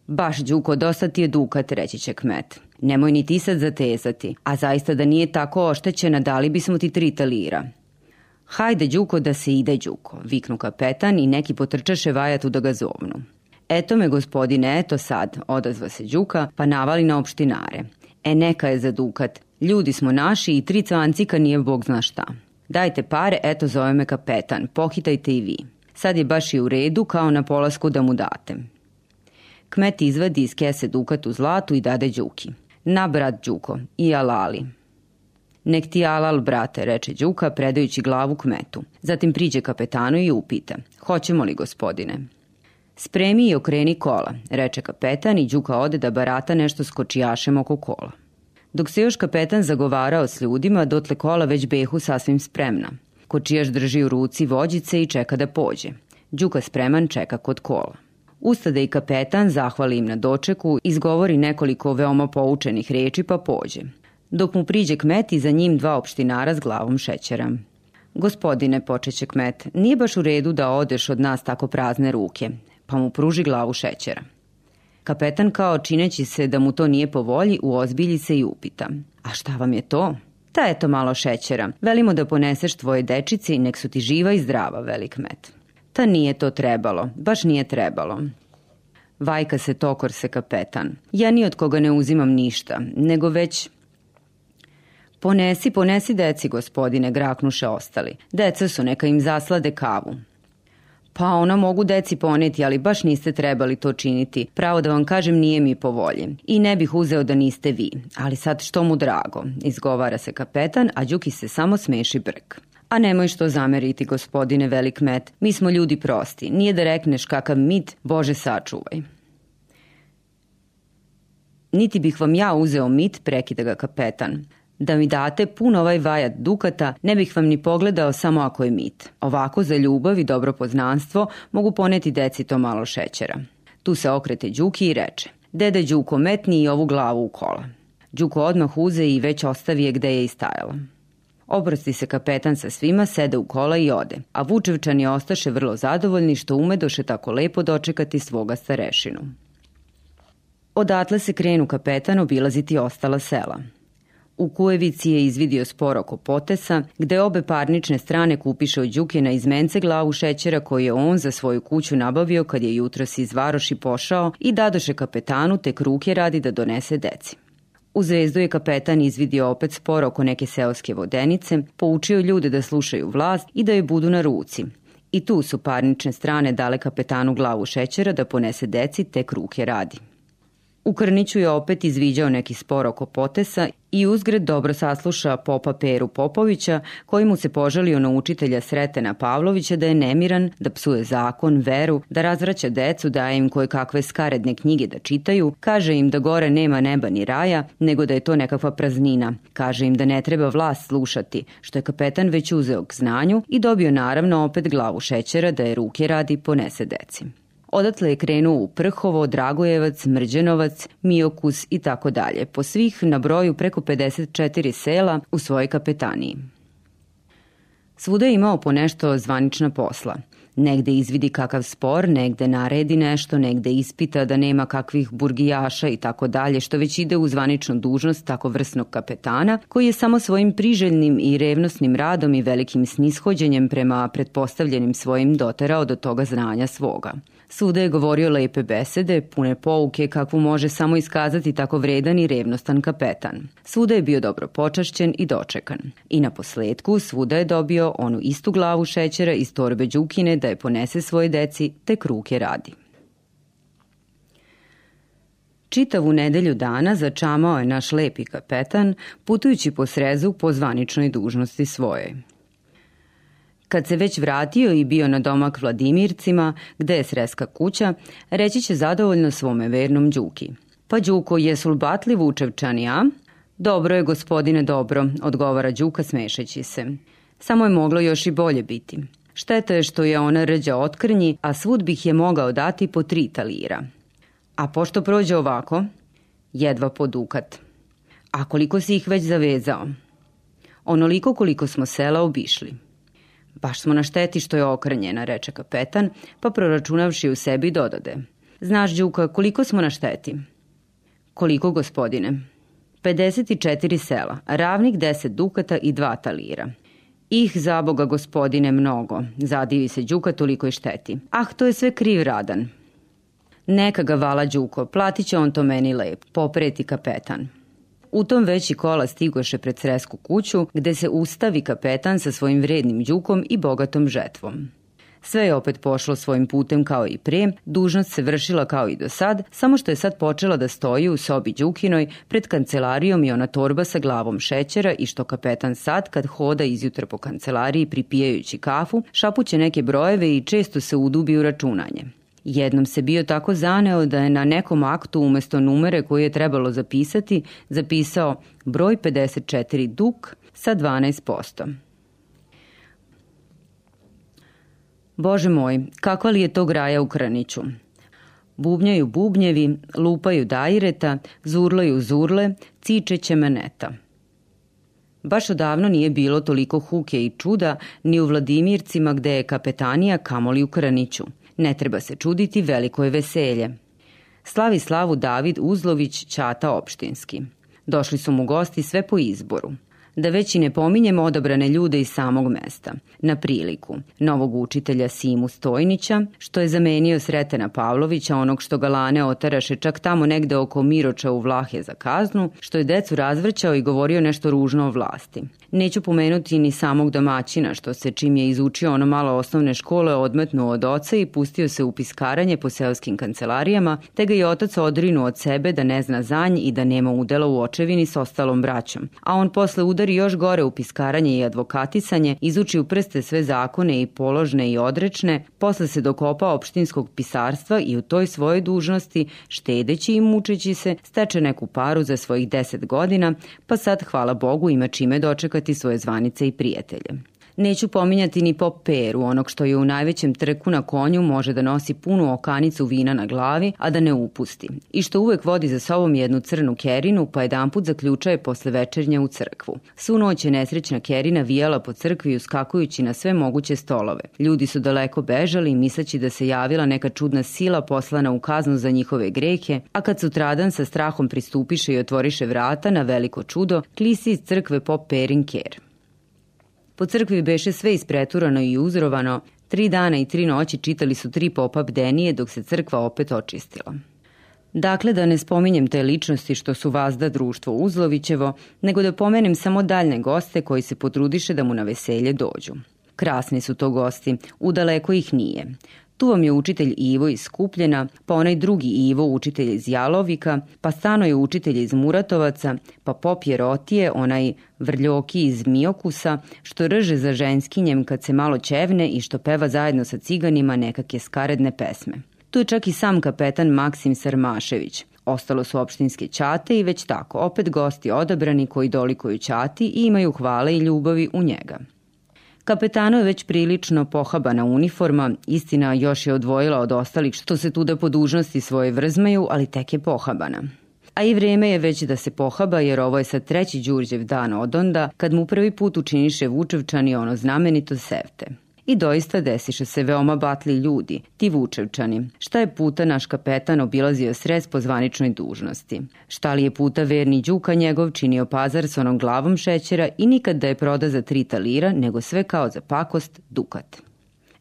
Speaker 1: Baš, Đuko, dosta ti je dukat, reći će kmet. Nemoj ni ti sad zatezati, a zaista da nije tako oštećena, dali bismo ti tri talira. Hajde, Đuko, da se ide, Đuko, viknu kapetan i neki potrčaše vajatu da ga zovnu. Eto me, gospodine, eto sad, odazva se Đuka, pa navali na opštinare. E, neka je za dukat. Ljudi smo naši i tri cvancika nije bog zna šta. Dajte pare, eto zove me kapetan, pohitajte i vi. Sad je baš i u redu kao na polasku da mu date. Kmet izvadi iz kese dukat u zlatu i dade Đuki. Na brat Đuko, i alali. Nek ti alal, brate, reče Đuka, predajući glavu kmetu. Zatim priđe kapetanu i upita. Hoćemo li, gospodine? Spremi i okreni kola, reče kapetan i Đuka ode da barata nešto s kočijašem oko kola. Dok se još kapetan zagovarao s ljudima, dotle kola već behu sasvim spremna. Kočijaš drži u ruci vođice i čeka da pođe. Đuka spreman čeka kod kola. Ustade i kapetan zahvali im na dočeku, izgovori nekoliko veoma poučenih reči pa pođe. Dok mu priđe kmet i za njim dva opštinara s glavom šećera. Gospodine, počeće kmet, nije baš u redu da odeš od nas tako prazne ruke pa mu pruži glavu šećera. Kapetan kao čineći se da mu to nije po volji, uozbilji se i upita. A šta vam je to? Ta eto malo šećera. Velimo da poneseš tvoje dečice i nek su ti živa i zdrava, velik met. Ta nije to trebalo, baš nije trebalo. Vajka se tokor se kapetan. Ja ni od koga ne uzimam ništa, nego već... Ponesi, ponesi deci, gospodine, graknuše ostali. Deca su, neka im zaslade kavu. Pa ona mogu deci poneti, ali baš niste trebali to činiti. Pravo da vam kažem nije mi po volji. I ne bih uzeo da niste vi. Ali sad što mu drago, izgovara se kapetan, a Đuki se samo smeši brk. A nemoj što zameriti, gospodine velik met. Mi smo ljudi prosti. Nije da rekneš kakav mit, Bože sačuvaj. Niti bih vam ja uzeo mit, prekida ga kapetan. Da mi date pun ovaj vajat dukata, ne bih vam ni pogledao samo ako je mit. Ovako za ljubav i dobro poznanstvo mogu poneti deci to malo šećera. Tu se okrete Đuki i reče, dede Đuko metni i ovu glavu u kola. Đuko odmah uze i već ostavi je gde je i stajala. Oprosti se kapetan sa svima, sede u kola i ode, a Vučevčani ostaše vrlo zadovoljni što umedoše tako lepo dočekati svoga starešinu. Odatle se krenu kapetan obilaziti ostala sela. U Kujevici je izvidio spor oko potesa, gde obe parnične strane kupiše od Đuke na izmence glavu šećera koji je on za svoju kuću nabavio kad je jutros iz Varoši pošao i dadoše kapetanu tek ruke radi da donese deci. U zvezdu je kapetan izvidio opet spor oko neke seoske vodenice, poučio ljude da slušaju vlast i da je budu na ruci. I tu su parnične strane dale kapetanu glavu šećera da ponese deci tek ruke radi. U Krniću je opet izviđao neki spor oko potesa i uzgred dobro sasluša popa Peru Popovića, koji mu se požalio na učitelja Sretena Pavlovića da je nemiran, da psuje zakon, veru, da razvraća decu, daje im koje kakve skaredne knjige da čitaju, kaže im da gore nema neba ni raja, nego da je to nekakva praznina. Kaže im da ne treba vlast slušati, što je kapetan već uzeo k znanju i dobio naravno opet glavu šećera da je ruke radi ponese deci. Odatle je krenuo u Prhovo, Dragojevac, Mrđenovac, Miokus i tako dalje, po svih na broju preko 54 sela u svojoj kapetaniji. Svuda je imao po nešto zvanična posla. Negde izvidi kakav spor, negde naredi nešto, negde ispita da nema kakvih burgijaša i tako dalje, što već ide u zvaničnu dužnost tako vrsnog kapetana, koji je samo svojim priželjnim i revnosnim radom i velikim snishođenjem prema pretpostavljenim svojim doterao do toga znanja svoga. Svuda je govorio lepe besede, pune pouke kakvu može samo iskazati tako vredan i revnostan kapetan. Svuda je bio dobro počašćen i dočekan. I na posledku svuda je dobio onu istu glavu šećera iz torbe Đukine da je ponese svoje deci te kruke radi. Čitavu nedelju dana začamao je naš lepi kapetan, putujući po srezu po zvaničnoj dužnosti svojoj. Kad se već vratio i bio na domak Vladimircima, gde je sreska kuća, reći će zadovoljno svome vernom Đuki. Pa Đuko, jesu li batli Vučevčani, a? Dobro je, gospodine, dobro, odgovara Đuka smešeći se. Samo je moglo još i bolje biti. Šteta je što je ona rđa otkrnji, a svud bih je mogao dati po tri talira. A pošto prođe ovako, jedva po dukat. A koliko si ih već zavezao? Onoliko koliko smo sela obišli. Baš smo na šteti što je okrnjena, reče kapetan, pa proračunavši u sebi dodade. Znaš, Đuka, koliko smo na šteti? Koliko, gospodine? 54 sela, ravnik 10 dukata i dva talira. Ih za Boga gospodine mnogo, zadivi se Đuka toliko i šteti. Ah, to je sve kriv radan. Neka ga vala Đuko, platit će on to meni lep, popreti kapetan. U tom veći kola stigoše pred Sresku kuću, gde se ustavi kapetan sa svojim vrednim đukom i bogatom žetvom. Sve je opet pošlo svojim putem kao i pre, dužnost se vršila kao i do sad, samo što je sad počela da stoji u sobi Đukinoj pred kancelarijom i ona torba sa glavom šećera i što kapetan sad kad hoda izjutra po kancelariji pripijajući kafu, šapuće neke brojeve i često se udubi u računanje. Jednom se bio tako zaneo da je na nekom aktu umesto numere koje je trebalo zapisati, zapisao broj 54 duk sa 12%. Bože moj, kakva li je to graja u Kraniću? Bubnjaju bubnjevi, lupaju dajreta, zurlaju zurle, cičeće meneta. Baš odavno nije bilo toliko huke i čuda ni u Vladimircima gde je kapetanija kamoli u Kraniću. Ne treba se čuditi, veliko je veselje. Slavi slavu David Uzlović, Ćata opštinski. Došli su mu gosti sve po izboru da već i ne pominjemo odabrane ljude iz samog mesta. Na priliku, novog učitelja Simu Stojnića, što je zamenio Sretena Pavlovića, onog što ga lane otaraše čak tamo negde oko Miroča u Vlahe za kaznu, što je decu razvrćao i govorio nešto ružno o vlasti. Neću pomenuti ni samog domaćina, što se čim je izučio ono malo osnovne škole odmetnuo od oca i pustio se u piskaranje po seoskim kancelarijama, te ga je otac odrinuo od sebe da ne zna zanj i da nema udela u očevini s ostalom braćom. A on posle udari još gore u piskaranje i advokatisanje, izuči u prste sve zakone i položne i odrečne, posle se dokopa opštinskog pisarstva i u toj svojoj dužnosti, štedeći i mučeći se, steče neku paru za svojih deset godina, pa sad, hvala Bogu, ima čime dočekati očekivati svoje zvanice i prijatelje. Neću pominjati ni pop Peru, onog što je u najvećem trku na konju može da nosi punu okanicu vina na glavi, a da ne upusti. I što uvek vodi za sobom jednu crnu kerinu, pa jedan put zaključaje posle večernja u crkvu. Svu noć je nesrećna kerina vijala po crkvi uskakujući na sve moguće stolove. Ljudi su daleko bežali, misleći da se javila neka čudna sila poslana u kaznu za njihove grehe, a kad sutradan sa strahom pristupiše i otvoriše vrata na veliko čudo, klisi iz crkve pop Perin ker. Po crkvi beše sve ispreturano i uzrovano, tri dana i tri noći čitali su tri popa bdenije dok se crkva opet očistila. Dakle, da ne spominjem te ličnosti što su vazda društvo Uzlovićevo, nego da pomenem samo daljne goste koji se potrudiše da mu na veselje dođu. Krasni su to gosti, udaleko ih nije. Tu vam je učitelj Ivo iz Skupljena, pa onaj drugi Ivo, učitelj iz Jalovika, pa Stano je učitelj iz Muratovaca, pa Pop Jerotije, onaj Vrljoki iz Miokusa, što rže za ženskinjem kad se malo čevne i što peva zajedno sa ciganima nekake skaredne pesme. Tu je čak i sam kapetan Maksim Sarmašević. Ostalo su opštinske ćate i već tako, opet gosti odabrani koji dolikuju ćati i imaju hvale i ljubavi u njega. Kapetano je već prilično pohabana uniforma, istina još je odvojila od ostalih što se tuda po dužnosti svoje vrzmaju, ali tek je pohabana. A i vreme je već da se pohaba jer ovo je sad treći Đurđev dan od onda kad mu prvi put učiniše Vučevčani ono znamenito sevte. I doista desiše se veoma batli ljudi, ti Vučevčani. Šta je puta naš kapetan obilazio sres po zvaničnoj dužnosti? Šta li je puta verni Đuka njegov činio pazar s onom glavom šećera i nikad da je proda za tri talira, nego sve kao za pakost dukat.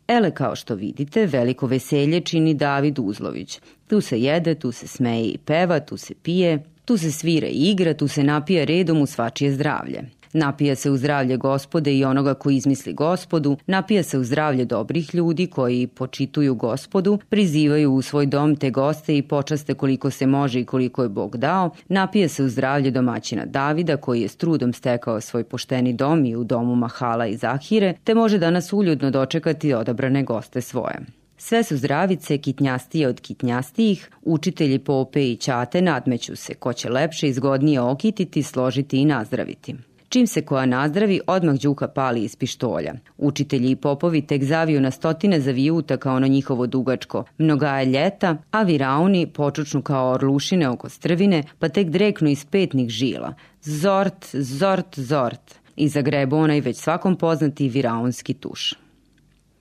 Speaker 1: Ele, kao što vidite, veliko veselje čini David Uzlović. Tu se jede, tu se smeje i peva, tu se pije, tu se svira i igra, tu se napija redom u svačije zdravlje. Napija se u zdravlje gospode i onoga ko izmisli gospodu, napija se u zdravlje dobrih ljudi koji počituju gospodu, prizivaju u svoj dom te goste i počaste koliko se može i koliko je Bog dao, napija se u zdravlje domaćina Davida koji je s trudom stekao svoj pošteni dom i u domu Mahala i Zahire, te može danas uljudno dočekati odabrane goste svoje. Sve su zdravice, kitnjastije od kitnjastijih, učitelji Pope i Ćate nadmeću se ko će lepše i zgodnije okititi, složiti i nazdraviti. Čim se koja nazdravi, odmah Đuka pali iz pištolja. Učitelji i popovi tek zaviju na stotine zavijuta kao ono njihovo dugačko. Mnoga je ljeta, a virauni počučnu kao orlušine oko strvine, pa tek dreknu iz petnih žila. Zort, zort, zort. I zagrebu onaj već svakom poznati viraunski tuš.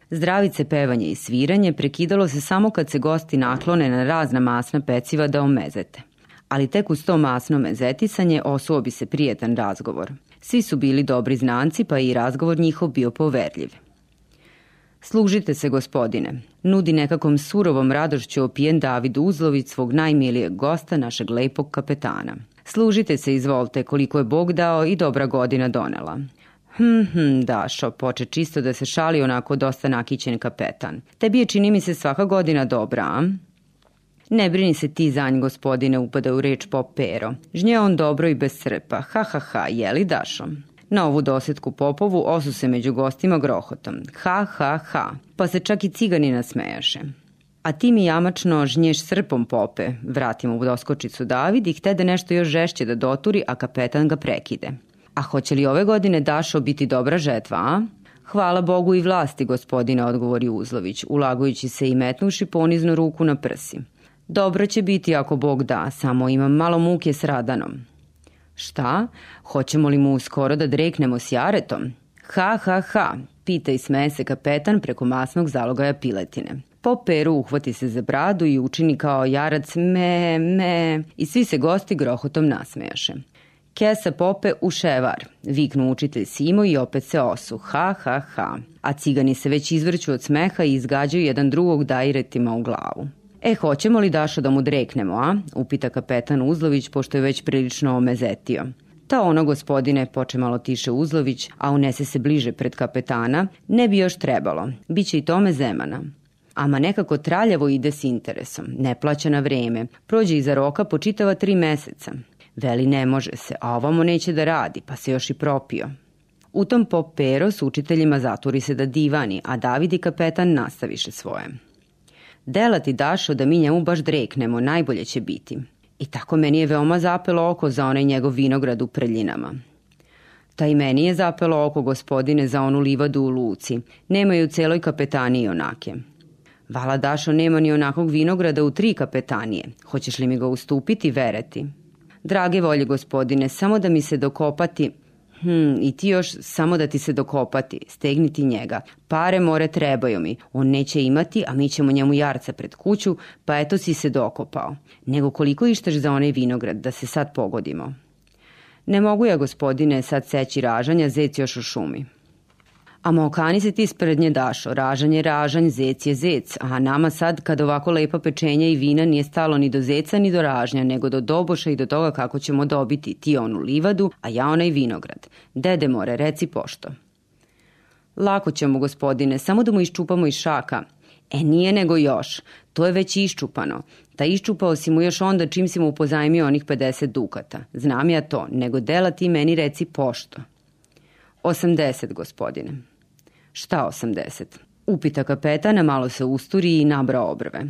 Speaker 1: Zdravice pevanje i sviranje prekidalo se samo kad se gosti naklone na razna masna peciva da omezete. Ali tek uz to masno mezetisanje osuo bi se prijetan razgovor. Svi su bili dobri znanci, pa i razgovor njihov bio poverljiv. Služite se, gospodine, nudi nekakvom surovom radošću opijen David Uzlović svog najmilijeg gosta, našeg lepog kapetana. Služite se, izvolite, koliko je Bog dao i dobra godina donela. Hm, hm, Dašo, poče čisto da se šali onako dosta nakićen kapetan. Tebi je čini mi se svaka godina dobra, a? Ne brini se ti zanj, gospodine, upada u reč pop Pero. Žnje on dobro i bez srpa. Ha, ha, ha, jeli Dašo? Na ovu dosetku Popovu osu se među gostima grohotom. Ha, ha, ha. Pa se čak i cigani nasmejaše. A ti mi jamačno žnješ srpom pope, vratimo u doskočicu David i htede nešto još žešće da doturi, a kapetan ga prekide. A hoće li ove godine Dašo biti dobra žetva, a? Hvala Bogu i vlasti, gospodine, odgovori Uzlović, ulagujući se i metnuši poniznu ruku na prsi. Dobro će biti ako Bog da, samo imam malo muke s Radanom. Šta? Hoćemo li mu skoro da dreknemo s Jaretom? Ha, ha, ha, pita i smeje se kapetan preko masnog zalogaja piletine. Po peru uhvati se za bradu i učini kao jarac me, me i svi se gosti grohotom nasmejaše. Kesa pope u ševar, viknu učitelj Simo i opet se osu, ha, ha, ha. A cigani se već izvrću od smeha i izgađaju jedan drugog dajretima u glavu. E, hoćemo li Dašo da mu dreknemo, a? Upita kapetan Uzlović, pošto je već prilično omezetio. Ta ono, gospodine, poče malo tiše Uzlović, a unese se bliže pred kapetana, ne bi još trebalo. Biće i tome zemana. Ama nekako traljavo ide s interesom, ne plaća na vreme, prođe iza roka po čitava tri meseca. Veli ne može se, a ovamo neće da radi, pa se još i propio. U tom pop pero s učiteljima zaturi se da divani, a David i kapetan nastaviše svoje. Dela ti Dašo da mi njemu baš dreknemo, najbolje će biti. I tako meni je veoma zapelo oko za onaj njegov vinograd u Prljinama. Ta i meni je zapelo oko gospodine za onu livadu u Luci. Nemaju celoj kapetaniji onake. Vala Dašo nema ni onakog vinograda u tri kapetanije. Hoćeš li mi ga ustupiti, vereti? Drage volje gospodine, samo da mi se dokopati, Hm, i ti još samo da ti se dokopati, stegniti njega. Pare more trebaju mi, on neće imati, a mi ćemo njemu jarca pred kuću, pa eto si se dokopao. Nego koliko išteš za onaj vinograd, da se sad pogodimo. Ne mogu ja, gospodine, sad seći ražanja, zec još u šumi. A mokani se ti spred nje dašo, ražanje ražanj, zec je zec, a nama sad kad ovako lepa pečenja i vina nije stalo ni do zeca ni do ražnja, nego do doboša i do toga kako ćemo dobiti ti onu livadu, a ja onaj vinograd. Dede more, reci pošto. Lako ćemo, gospodine, samo da mu iščupamo iz šaka. E nije nego još, to je već iščupano. Ta iščupao si mu još onda čim si mu pozajmio onih 50 dukata. Znam ja to, nego dela ti meni reci pošto. 80, gospodine. Šta 80? Upita kapetana, malo se usturi i nabra obrve.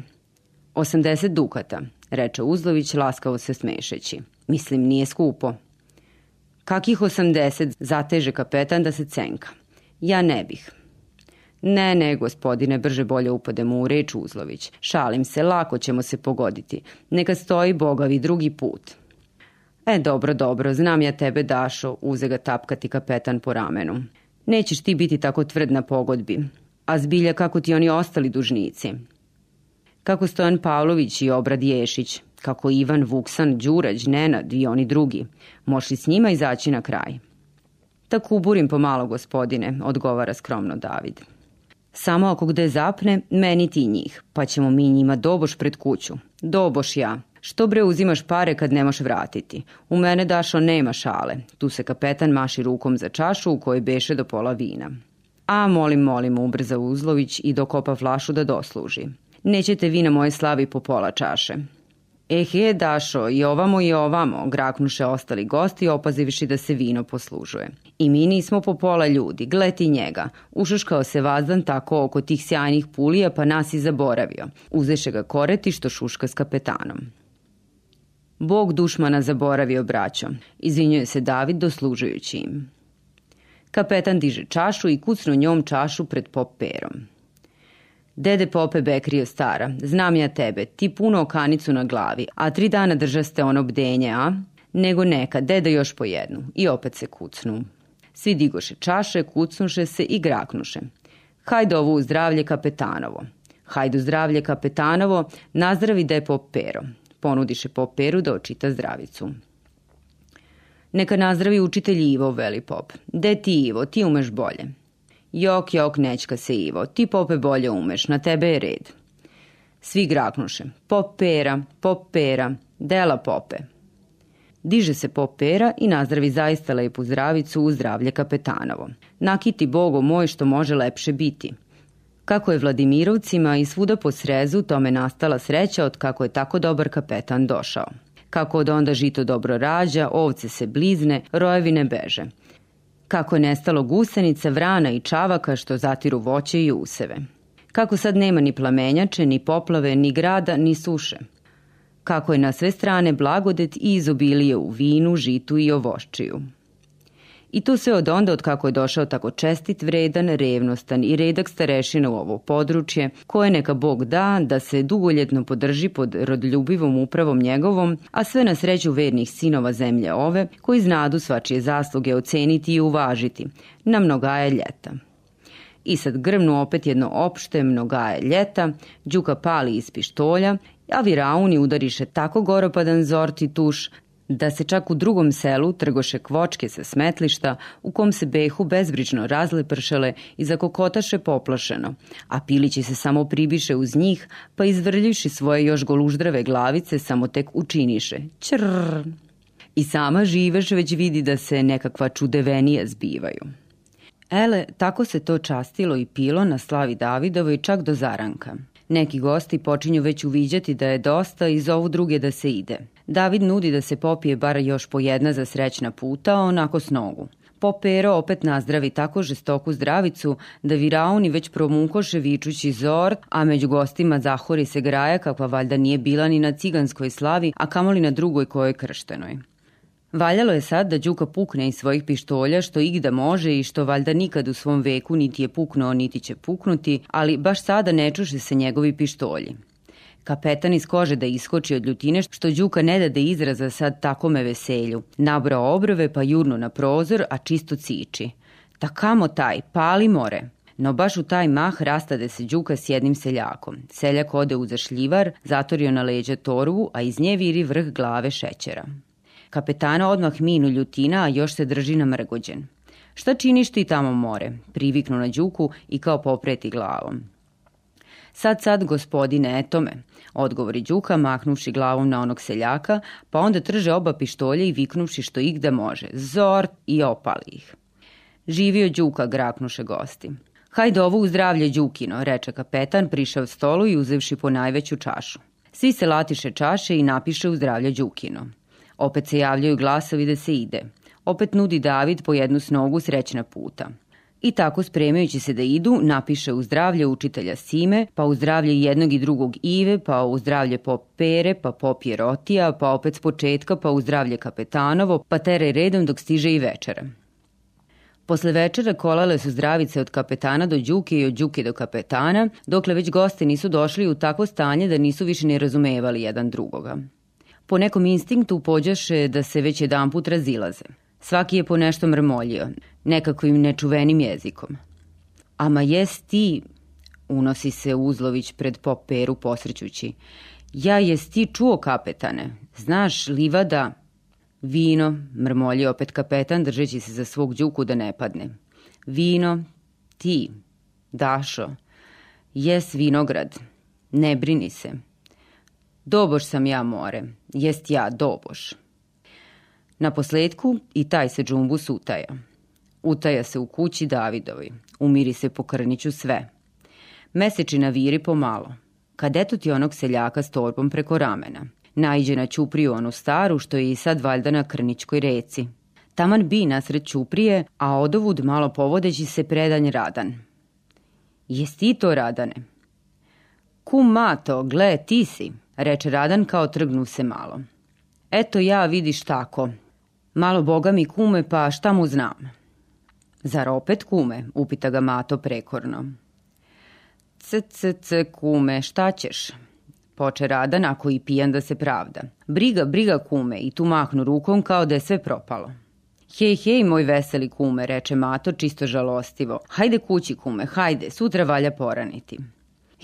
Speaker 1: 80 dukata, reče Uzlović laskavo se smešeći. Mislim, nije skupo. Kakih 80 zateže kapetan da se cenka? Ja ne bih. Ne, ne, gospodine, brže bolje upademo u reč Uzlović. Šalim se, lako ćemo se pogoditi. Neka stoji bogavi drugi put. E, dobro, dobro, znam ja tebe, Dašo, uze ga tapkati kapetan po ramenu. Nećeš ti biti tako tvrd na pogodbi. A zbilja kako ti oni ostali dužnici. Kako Stojan Pavlović i Obrad Ješić, kako Ivan, Vuksan, Đurađ, Nenad i oni drugi. Moš s njima izaći na kraj? Tako uburim pomalo, gospodine, odgovara skromno David. Samo ako gde zapne, meni ti njih, pa ćemo mi njima doboš pred kuću. Doboš ja. Što bre uzimaš pare kad nemaš vratiti? U mene, Dašo, nema šale. Tu se kapetan maši rukom za čašu u kojoj beše do pola vina. A, molim, molim, ubrza Uzlović i dokopa flašu da dosluži. Nećete vi na moje slavi po pola čaše. Ehe, Dašo, i ovamo i ovamo, graknuše ostali gosti, opazivši da se vino poslužuje. I mi nismo po pola ljudi, gleti njega. Ušuškao se vazdan tako oko tih sjajnih pulija, pa nas i zaboravio. Uzeše ga koreti što šuška s kapetanom. Bog dušmana zaboravio braćo, izvinjuje se David doslužujući im. Kapetan diže čašu i kucnu njom čašu pred pop perom. Dede Pope Bekrio stara, znam ja tebe, ti puno okanicu na glavi, a tri dana držaste ono bdenje, a? Nego neka, dede još po jednu. I opet se kucnu. Svi digoše čaše, kucnuše se i graknuše. Hajde ovo u zdravlje kapetanovo. Hajdu zdravlje kapetanovo, nazdravi da je Pero. Ponudiše Peru da očita zdravicu. Neka nazdravi učitelj Ivo, veli pop. De ti Ivo, ti umeš bolje. Jok, jok, nećka se Ivo, ti pope bolje umeš, na tebe je red. Svi graknuše. Pop pera, pop pera, dela pope. Diže se pop pera i nazdravi zaista lepu zdravicu u zdravlje kapetanovo. Nakiti bogo moj što može lepše biti. Kako je Vladimirovcima i svuda po srezu tome nastala sreća od kako je tako dobar kapetan došao. Kako od onda žito dobro rađa, ovce se blizne, rojevine beže kako je nestalo gusenica, vrana i čavaka što zatiru voće i useve. Kako sad nema ni plamenjače, ni poplave, ni grada, ni suše. Kako je na sve strane blagodet i izobilije u vinu, žitu i ovoščiju. I to sve od onda od kako je došao tako čestit, vredan, revnostan i redak starešina u ovo područje, koje neka Bog da da se dugoljetno podrži pod rodljubivom upravom njegovom, a sve na sreću vernih sinova zemlje ove, koji znadu svačije zasluge oceniti i uvažiti, na mnogaje ljeta. I sad grmnu opet jedno opšte mnogaje ljeta, Đuka pali iz pištolja, a Virauni udariše tako goropadan zorti tuš da se čak u drugom selu trgoše kvočke sa smetlišta u kom se behu bezbrižno razlepršale i zakokotaše poplašeno, a pilići se samo pribiše uz njih, pa izvrljiši svoje još goluždrave glavice samo tek učiniše. Črrr. I sama živeš već vidi da se nekakva čudevenija zbivaju. Ele, tako se to častilo i pilo na slavi Davidovoj čak do zaranka. Neki gosti počinju već uviđati da je dosta i zovu druge da se ide – David nudi da se popije bar još po jedna za srećna puta, onako s nogu. Popero opet nazdravi tako žestoku zdravicu da Virauni već promukoše vičući zor, a među gostima zahori se graja kakva valjda nije bila ni na ciganskoj slavi, a kamoli na drugoj kojoj krštenoj. Valjalo je sad da Đuka pukne iz svojih pištolja što igda može i što valjda nikad u svom veku niti je puknuo niti će puknuti, ali baš sada ne čuše se njegovi pištolji. Kapetan iz kože da iskoči od ljutine što Đuka ne dade izraza sad takome veselju. Nabrao obrove pa jurnu na prozor, a čisto ciči. Ta kamo taj, pali more. No baš u taj mah rastade se Đuka s jednim seljakom. Seljak ode u zašljivar, zatorio na leđa torvu, a iz nje viri vrh glave šećera. Kapetana odmah minu ljutina, a još se drži namrgođen. Šta činiš ti tamo more? Priviknu na Đuku i kao popreti glavom. Sad, sad, gospodine, etome, odgovori Đuka, mahnuvši glavom na onog seljaka, pa onda trže oba pištolje i viknuvši što ih da može. Zor i opali ih. Živio Đuka, graknuše gosti. Hajde ovo u zdravlje Đukino, reče kapetan, prišao stolu i uzevši po najveću čašu. Svi se latiše čaše i napiše u zdravlje Đukino. Opet se javljaju glasovi da se ide. Opet nudi David po jednu snogu srećna puta. I tako spremajući se da idu, napiše u zdravlje učitelja Sime, pa u zdravlje jednog i drugog Ive, pa u zdravlje pop Pere, pa pop Jerotija, pa opet s početka, pa u zdravlje Kapetanovo, pa tere redom dok stiže i večera. Posle večera kolale su zdravice od kapetana do Đuke i od Đuke do kapetana, dokle već gosti nisu došli u takvo stanje da nisu više ni razumevali jedan drugoga. Po nekom instinktu pođaše da se već jedan put razilaze. Svaki je po nešto mrmoljio, nekakvim nečuvenim jezikom. Ama jes ti, unosi se Uzlović pred pop Peru posrećući, ja jes ti čuo kapetane, znaš, livada, vino, mrmolje opet kapetan držeći se za svog đuku da ne padne. Vino, ti, Dašo, jes vinograd, ne brini se. Doboš sam ja more, jest ja doboš. Na posledku i taj se džumbus utaja. Utaja se u kući Davidovi. Umiri se po krniću sve. Mesečina viri pomalo. Kad eto ti onog seljaka s torbom preko ramena. Najđe na Ćupriju onu staru, što je i sad valjda na Krničkoj reci. Taman bi nasred Ćuprije, a odovud malo povodeći se predanj Radan. Jes ti to, Radane? Kum Mato, gle, ti si, reče Radan kao trgnu se malo. Eto ja, vidiš tako. Malo boga mi kume, pa šta mu znam? Zar opet kume, upita ga Mato prekorno. C, c, c, kume, šta ćeš? Poče Radan ako i pijan da se pravda. Briga, briga kume i tu mahnu rukom kao da je sve propalo. Hej, hej, moj veseli kume, reče Mato čisto žalostivo. Hajde kući kume, hajde, sutra valja poraniti.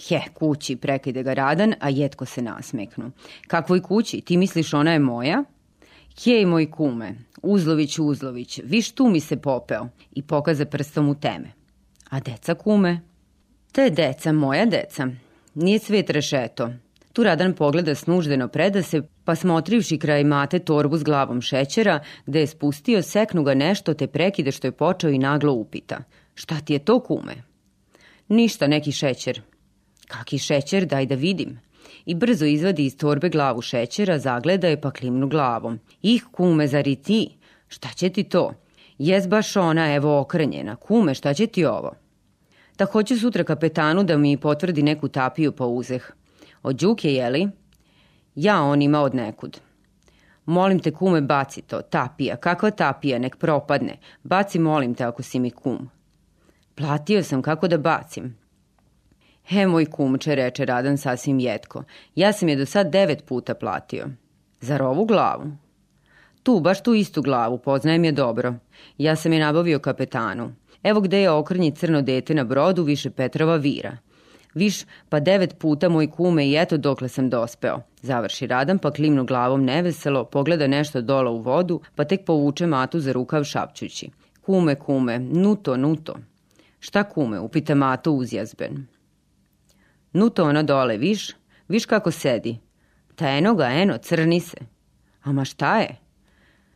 Speaker 1: He, kući, prekide ga Radan, a jetko se nasmeknu. Kakvoj kući, ti misliš ona je moja? Hej, moj kume, Uzlović, Uzlović, viš tu mi se popeo i pokaze prstom u teme. A deca kume? Te deca, moja deca. Nije svet rešeto. Tu Radan pogleda snuždeno preda se, pa smotrivši kraj mate torbu s glavom šećera, gde je spustio, seknu ga nešto te prekide što je počeo i naglo upita. Šta ti je to, kume? Ništa, neki šećer. Kaki šećer, daj da vidim. I brzo izvadi iz torbe glavu šećera, zagleda je pa klimnu glavom. Ih, kume, zar i ti? Šta će ti to? Jes baš ona, evo okrenjena. Kume, šta će ti ovo? Da hoću sutra kapetanu da mi potvrdi neku tapiju pa uzeh. Od Đuke, jeli? Ja on ima od nekud. Molim te, kume, baci to. Tapija. Kakva tapija? Nek propadne. Baci, molim te, ako si mi kum. Platio sam, kako da bacim? He, moj kumče, reče Radan sasvim jetko. Ja sam je do sad devet puta platio. Zar ovu glavu? Tu, baš tu istu glavu, poznajem je dobro. Ja sam je nabavio kapetanu. Evo gde je okrnji crno dete na brodu, više Petrova vira. Viš, pa devet puta moj kume i eto dokle sam dospeo. Završi Radan, pa klimnu glavom neveselo, pogleda nešto dola u vodu, pa tek povuče Matu za rukav šapćući. Kume, kume, nuto, nuto. Šta kume, upita Mato uzjazben. Nuto ona dole, viš? Viš kako sedi? Ta eno ga, eno, crni se. Ama šta je?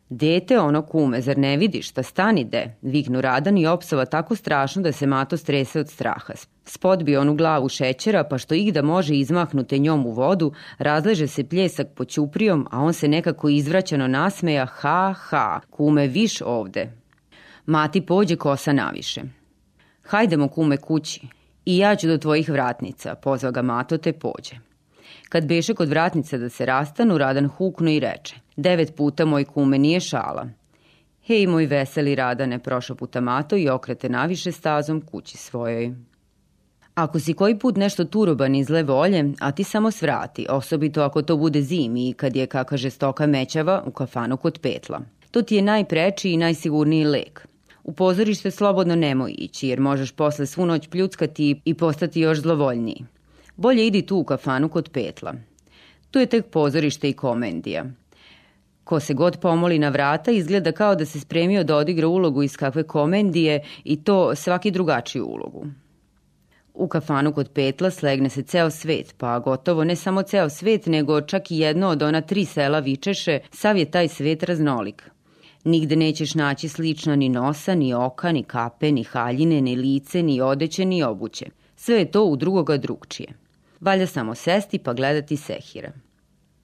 Speaker 1: Dete ono kume, zar ne vidiš, šta stani de, viknu Radan i opsova tako strašno da se Mato strese od straha. Spodbi onu glavu šećera, pa što ih da može izmahnute njom u vodu, razleže se pljesak po ćuprijom, a on se nekako izvraćano nasmeja, ha, ha, kume, viš ovde. Mati pođe kosa naviše. Hajdemo kume kući, i ja ću do tvojih vratnica, pozva ga Mato te pođe. Kad beše kod vratnica da se rastanu, Radan huknu i reče, devet puta moj kume nije šala. Hej, moj veseli Radane, prošao puta Mato i okrete naviše stazom kući svojoj. Ako si koji put nešto turoban iz volje, a ti samo svrati, osobito ako to bude zimi i kad je kaka žestoka mećava u kafanu kod petla. To ti je najpreči i najsigurniji lek. U pozorište slobodno nemoj ići, jer možeš posle svu noć pljuckati i postati još zlovoljniji. Bolje idi tu u kafanu kod petla. Tu je tek pozorište i komendija. Ko se god pomoli na vrata izgleda kao da se spremio da odigra ulogu iz kakve komendije i to svaki drugačiju ulogu. U kafanu kod petla slegne se ceo svet, pa gotovo ne samo ceo svet, nego čak i jedno od ona tri sela Vičeše, sav je taj svet raznolik. Nigde nećeš naći slično ni nosa, ni oka, ni kape, ni haljine, ni lice, ni odeće, ni obuće. Sve je to u drugoga drugčije. Valja samo sesti pa gledati sehira.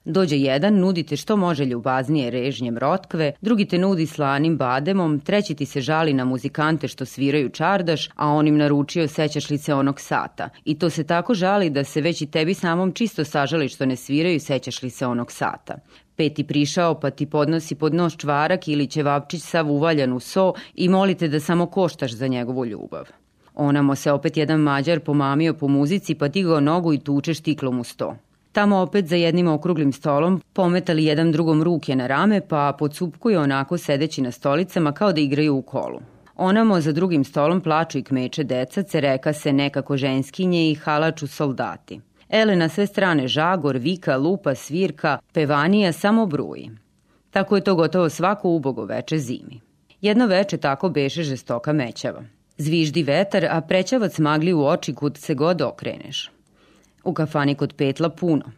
Speaker 1: Dođe jedan, nudite što može ljubaznije režnjem rotkve, drugi te nudi slanim bademom, treći ti se žali na muzikante što sviraju čardaš, a on im naručio sećaš li se onog sata. I to se tako žali da se već i tebi samom čisto sažali što ne sviraju sećaš li se onog sata. Peti prišao pa ti podnosi pod nos čvarak ili ćevapčić sav uvaljan u so i molite da samo koštaš za njegovu ljubav. Onamo se opet jedan mađar pomamio po muzici pa digao nogu i tuče štiklom u sto. Tamo opet za jednim okruglim stolom pometali jedan drugom ruke na rame pa podsupkuju onako sedeći na stolicama kao da igraju u kolu. Onamo za drugim stolom plaču i kmeče deca, cereka se nekako ženskinje i halaču soldati. Ele na sve strane žagor, vika, lupa, svirka, pevanija samo bruji. Tako je to gotovo svako ubogo veče zimi. Jedno veče tako beše žestoka mećava. Zviždi vetar, a prećavac magli u oči kud se god okreneš. U kafani kod petla puno.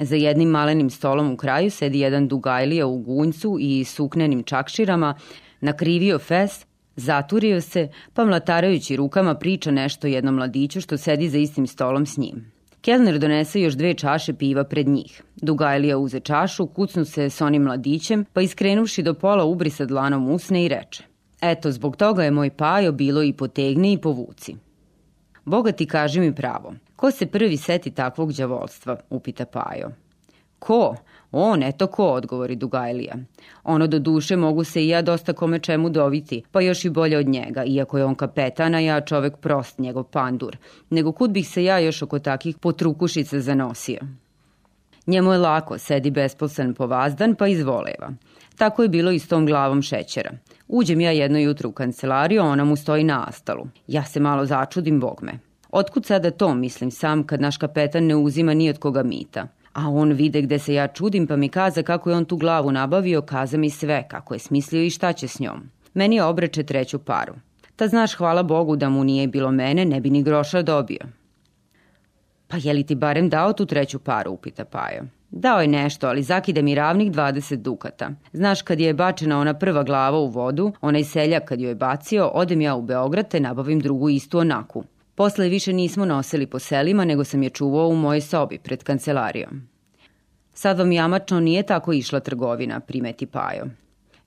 Speaker 1: Za jednim malenim stolom u kraju sedi jedan dugajlija u gunjcu i suknenim čakširama, nakrivio fes, zaturio se, pa mlatarajući rukama priča nešto jednom mladiću što sedi za istim stolom s njim. Kelner donese još dve čaše piva pred njih. Dugajlija uze čašu, kucnu se s onim mladićem, pa iskrenuvši do pola ubrisa dlanom usne i reče Eto, zbog toga je moj pajo bilo i potegni i povuci. Boga ti kaži mi pravo, ko se prvi seti takvog đavolstva, upita Pajo. Ko? On, eto ko, odgovori Dugajlija. Ono do duše mogu se i ja dosta kome čemu doviti, pa još i bolje od njega, iako je on kapetana, ja čovek prost, njegov pandur. Nego kud bih se ja još oko takih potrukušica zanosio? Njemu je lako, sedi besposlen povazdan, pa izvoleva. Tako je bilo i s tom glavom šećera. Uđem ja jedno jutro u kancelariju, ona mu stoji na astalu. Ja se malo začudim, bog me. Otkud sada to, mislim sam, kad naš kapetan ne uzima ni od koga mita? A on vide gde se ja čudim pa mi kaza kako je on tu glavu nabavio, kaza mi sve, kako je smislio i šta će s njom. Meni je obreče treću paru. Ta znaš, hvala Bogu da mu nije bilo mene, ne bi ni groša dobio. Pa je li ti barem dao tu treću paru, upita Pajo. Dao je nešto, ali zakide mi ravnih 20 dukata. Znaš, kad je bačena ona prva glava u vodu, onaj seljak kad joj je bacio, odem ja u Beograd te nabavim drugu istu onaku. Posle više nismo nosili po selima, nego sam je čuvao u mojoj sobi pred kancelarijom. Sad vam jamačno nije tako išla trgovina, primeti Pajo.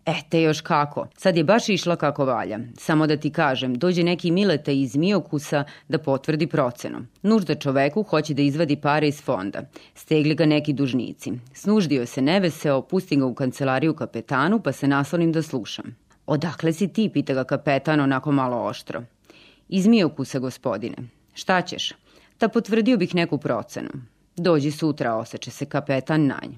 Speaker 1: E, te još kako. Sad je baš išla kako valja. Samo da ti kažem, dođe neki mileta iz Mijokusa da potvrdi procenu. Nužda čoveku hoće da izvadi pare iz fonda. Stegli ga neki dužnici. Snuždio se neveseo, pusti ga u kancelariju kapetanu, pa se naslonim da slušam. Odakle si ti, pita ga kapetan onako malo oštro. Iz Mijokusa, gospodine. Šta ćeš? Ta potvrdio bih neku procenu. Dođi sutra, oseče se kapetan na nj.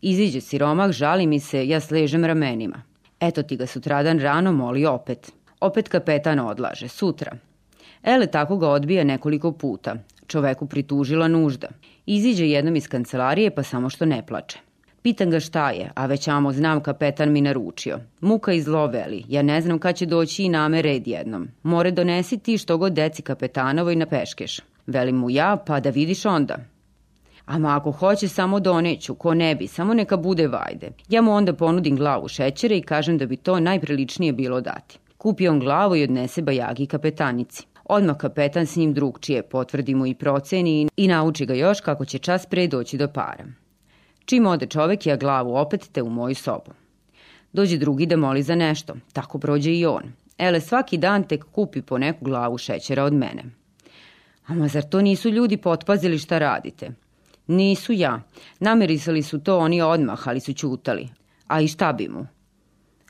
Speaker 1: Iziđe siromah, žali mi se, ja sležem ramenima. Eto ti ga sutradan rano moli opet. Opet kapetan odlaže, sutra. Ele tako ga odbija nekoliko puta. Čoveku pritužila nužda. Iziđe jednom iz kancelarije pa samo što ne plače. Pitan ga šta je, a već amo znam kapetan mi naručio. Muka i zlo veli, ja ne znam kad će doći i name red jednom. More donesi ti što god deci kapetanovoj na peškeš. Velim mu ja, pa da vidiš onda. Ama ako hoće samo doneću, ko ne bi, samo neka bude vajde. Ja mu onda ponudim glavu šećera i kažem da bi to najpriličnije bilo dati. Kupi on glavu i odnese bajagi kapetanici. Odmah kapetan s njim drugčije potvrdi mu i proceni i nauči ga još kako će čas pre doći do para. Čim ode čovek, ja glavu opet te u moju sobu. Dođe drugi da moli za nešto, tako prođe i on. Ele, svaki dan tek kupi po neku glavu šećera od mene. Ama zar to nisu ljudi potpazili šta radite? Nisu ja. Namerisali su to oni odmah, ali su ćutali. A i šta bi mu?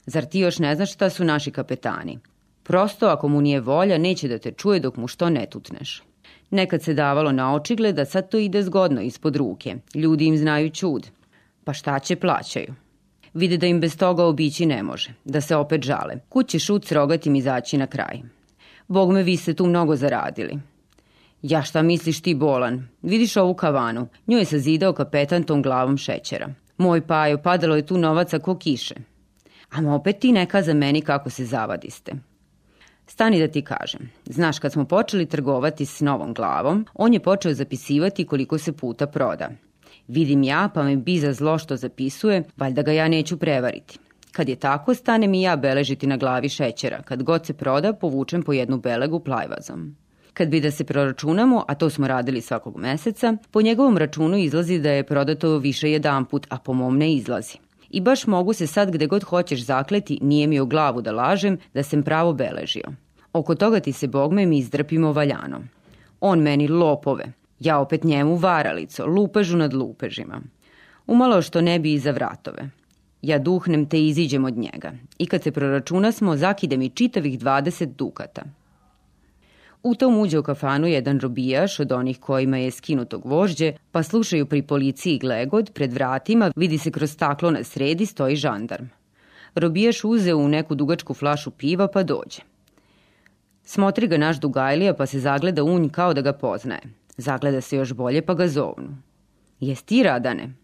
Speaker 1: Zar ti još ne znaš šta su naši kapetani? Prosto, ako mu nije volja, neće da te čuje dok mu što ne tutneš. Nekad se davalo na očigled da sad to ide zgodno ispod ruke. Ljudi im znaju čud. Pa šta će plaćaju? Vide da im bez toga obići ne može, da se opet žale. Kud će šut s rogatim izaći na kraj? Bog me, vi ste tu mnogo zaradili. Ja šta misliš ti bolan? Vidiš ovu kavanu? Nju je sazidao kapetan tom glavom šećera. Moj pajo, padalo je tu novaca ko kiše. A opet ti neka za meni kako se zavadiste. Stani da ti kažem. Znaš, kad smo počeli trgovati s novom glavom, on je počeo zapisivati koliko se puta proda. Vidim ja, pa me bi za zlo što zapisuje, valjda ga ja neću prevariti. Kad je tako, stane mi ja beležiti na glavi šećera. Kad god se proda, povučem po jednu belegu plajvazom. Kad bi da se proračunamo, a to smo radili svakog meseca, po njegovom računu izlazi da je prodato više jedan put, a po mom ne izlazi. I baš mogu se sad gde god hoćeš zakleti, nije mi u glavu da lažem, da sam pravo beležio. Oko toga ti se bogme mi izdrpimo valjano. On meni lopove, ja opet njemu varalico, lupežu nad lupežima. Umalo što ne bi iza vratove. Ja duhnem te iziđem od njega. I kad se proračuna smo, zakide mi čitavih 20 dukata. U tom uđe u kafanu jedan robijaš od onih kojima je skinuto gvožđe, pa slušaju pri policiji glegod, pred vratima vidi se kroz staklo na sredi stoji žandarm. Robijaš uze u neku dugačku flašu piva pa dođe. Smotri ga naš Dugajlija pa se zagleda unj kao da ga poznaje. Zagleda se još bolje pa ga zovnu. Jes ti Radane?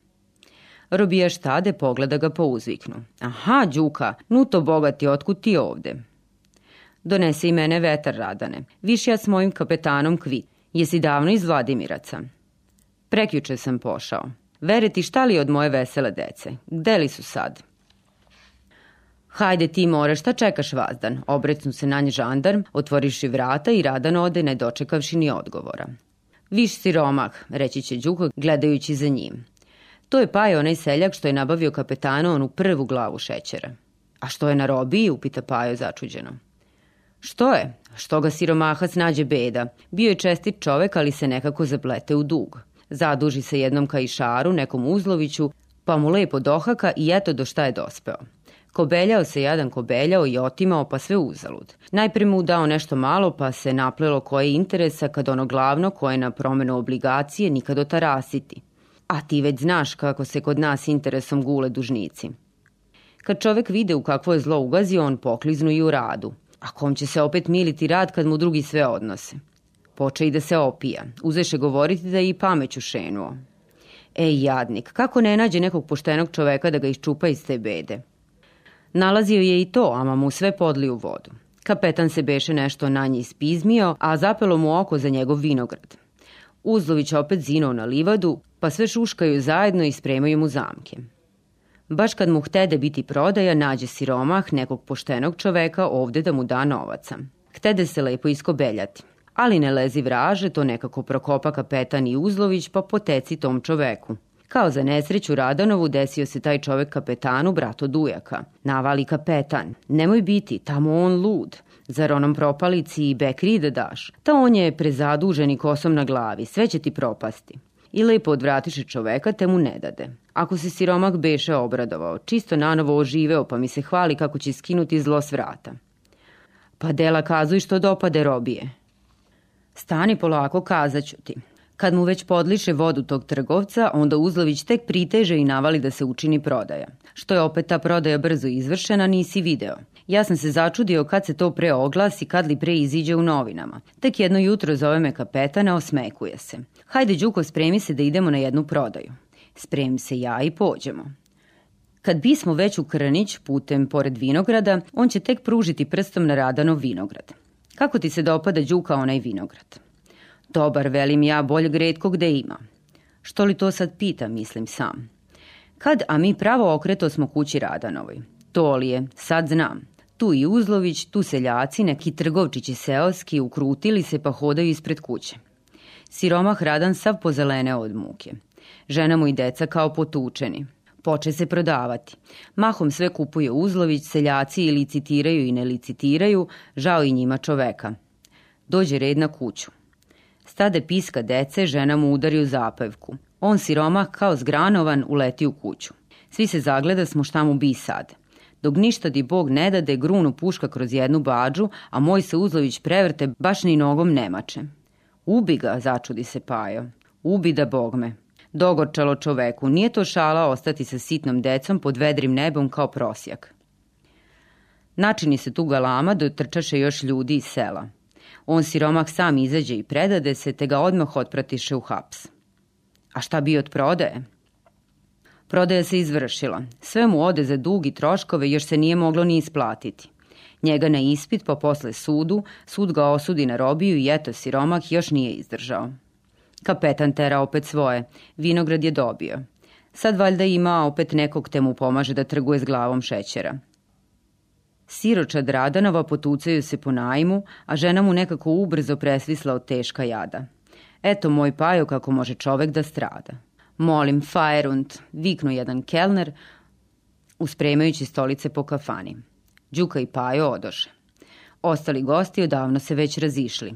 Speaker 1: Robijaš tade pogleda ga po uzviknu. Aha, Đuka, nuto bogati, otkud ti ovde? Donese i mene vetar radane. Viš ja s mojim kapetanom kvit. Jesi davno iz Vladimiraca? Prekjuče sam pošao. Vere ti šta li od moje vesele dece? Gde li su sad? Hajde ti more, šta čekaš vazdan? Obrecnu se na nje žandarm, otvoriši vrata i Radan ode ne dočekavši ni odgovora. Viš siromah, reći će Đuka gledajući za njim. To je Pajo onaj seljak što je nabavio kapetanu onu prvu glavu šećera. A što je na robiji, upita Pajo začuđeno. Što je? Što ga siromahac nađe beda? Bio je čestit čovek, ali se nekako zaplete u dug. Zaduži se jednom kaišaru, nekom uzloviću, pa mu lepo dohaka i eto do šta je dospeo. Kobeljao se jadan kobeljao i otimao pa sve uzalud. Najpre mu dao nešto malo pa se naplelo koje interesa kad ono glavno koje na promenu obligacije nikad otarasiti. A ti već znaš kako se kod nas interesom gule dužnici. Kad čovek vide u kakvo je zlo ugazio, on pokliznu i u radu. A kom će se opet militi rad kad mu drugi sve odnose? Poče i da se opija. Uzeše govoriti da je i pameću šenuo. Ej, jadnik, kako ne nađe nekog poštenog čoveka da ga iščupa iz te bede? Nalazio je i to, ama mu sve podli u vodu. Kapetan se beše nešto na njih spizmio, a zapelo mu oko za njegov vinograd. Uzlović opet zinuo na livadu, pa sve šuškaju zajedno i spremaju mu zamke. Baš kad mu htede biti prodaja, nađe siromah nekog poštenog čoveka ovde da mu da novaca. Htede se lepo iskobeljati. Ali ne lezi vraže, to nekako prokopa kapetan i Uzlović, pa poteci tom čoveku. Kao za nesreću Radanovu desio se taj čovek kapetanu, brato Dujaka. Navali kapetan, nemoj biti, tamo on lud. Zar onom propalici i bekri da daš? Ta on je prezadužen i kosom na glavi, sve će ti propasti. I lepo odvratiše čoveka, te mu ne dade. Ako se siromak beše obradovao, čisto nanovo oživeo, pa mi se hvali kako će skinuti zlo s vrata. Pa dela kazuj što dopade robije. Stani polako, kazaću ti. Kad mu već podliše vodu tog trgovca, onda Uzlović tek priteže i navali da se učini prodaja. Što je opet ta prodaja brzo izvršena, nisi video. Ja sam se začudio kad se to pre oglasi, kad li pre iziđe u novinama. Tek jedno jutro zove me kapetana, osmekuje se. Hajde, Đuko, spremi se da idemo na jednu prodaju. Spremi se ja i pođemo. Kad bismo već u Krnić putem pored vinograda, on će tek pružiti prstom na Radanov vinograd. Kako ti se dopada Đuka onaj vinograd? Dobar, velim ja, boljeg redko gde ima. Što li to sad pita, mislim sam. Kad, a mi pravo okreto smo kući Radanovoj. To li je, sad znam. Tu i Uzlović, tu seljaci, neki trgovčići seoski, ukrutili se pa hodaju ispred kuće. Siromah Radan sav pozelene od muke. Žena mu i deca kao potučeni. Poče se prodavati. Mahom sve kupuje Uzlović, seljaci i licitiraju i ne licitiraju, žao i njima čoveka. Dođe red na kuću. Stade piska dece, žena mu udari u zapevku. On siromah kao zgranovan uleti u kuću. Svi se zagleda smo šta mu bi sad. Dok ništa di Bog ne dade, grunu puška kroz jednu bađu, a moj se Uzlović prevrte, baš ni nogom nemače. Ubi ga, začudi se Pajo. Ubi da Bogme. Dogorčalo čoveku, nije to šala ostati sa sitnom decom pod vedrim nebom kao prosjak. Načini se tu galama da trčaše još ljudi iz sela. On siromah sam izađe i predade se, te ga odmah otpratiše u haps. A šta bi od prodaje? Prodaja se izvršila. Sve mu ode za dug i troškove, još se nije moglo ni isplatiti. Njega na ispit, pa posle sudu, sud ga osudi na robiju i eto, siromah još nije izdržao. Kapetan tera opet svoje. Vinograd je dobio. Sad valjda ima opet nekog te mu pomaže da trguje s glavom šećera. Siročad Radanova potucaju se po najmu, a žena mu nekako ubrzo presvisla od teška jada. Eto moj pajo kako može čovek da strada. Molim, Fajerund, viknu jedan kelner, uspremajući stolice po kafani. Đuka i Pajo odoše. Ostali gosti odavno se već razišli.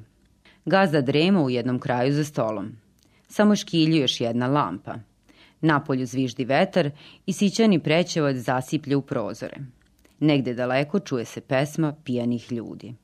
Speaker 1: Gazda drema u jednom kraju za stolom. Samo škilju još jedna lampa. Napolju zviždi vetar i sićani prećevac zasiplje u prozore. Negde daleko čuje se pesma pijanih ljudi.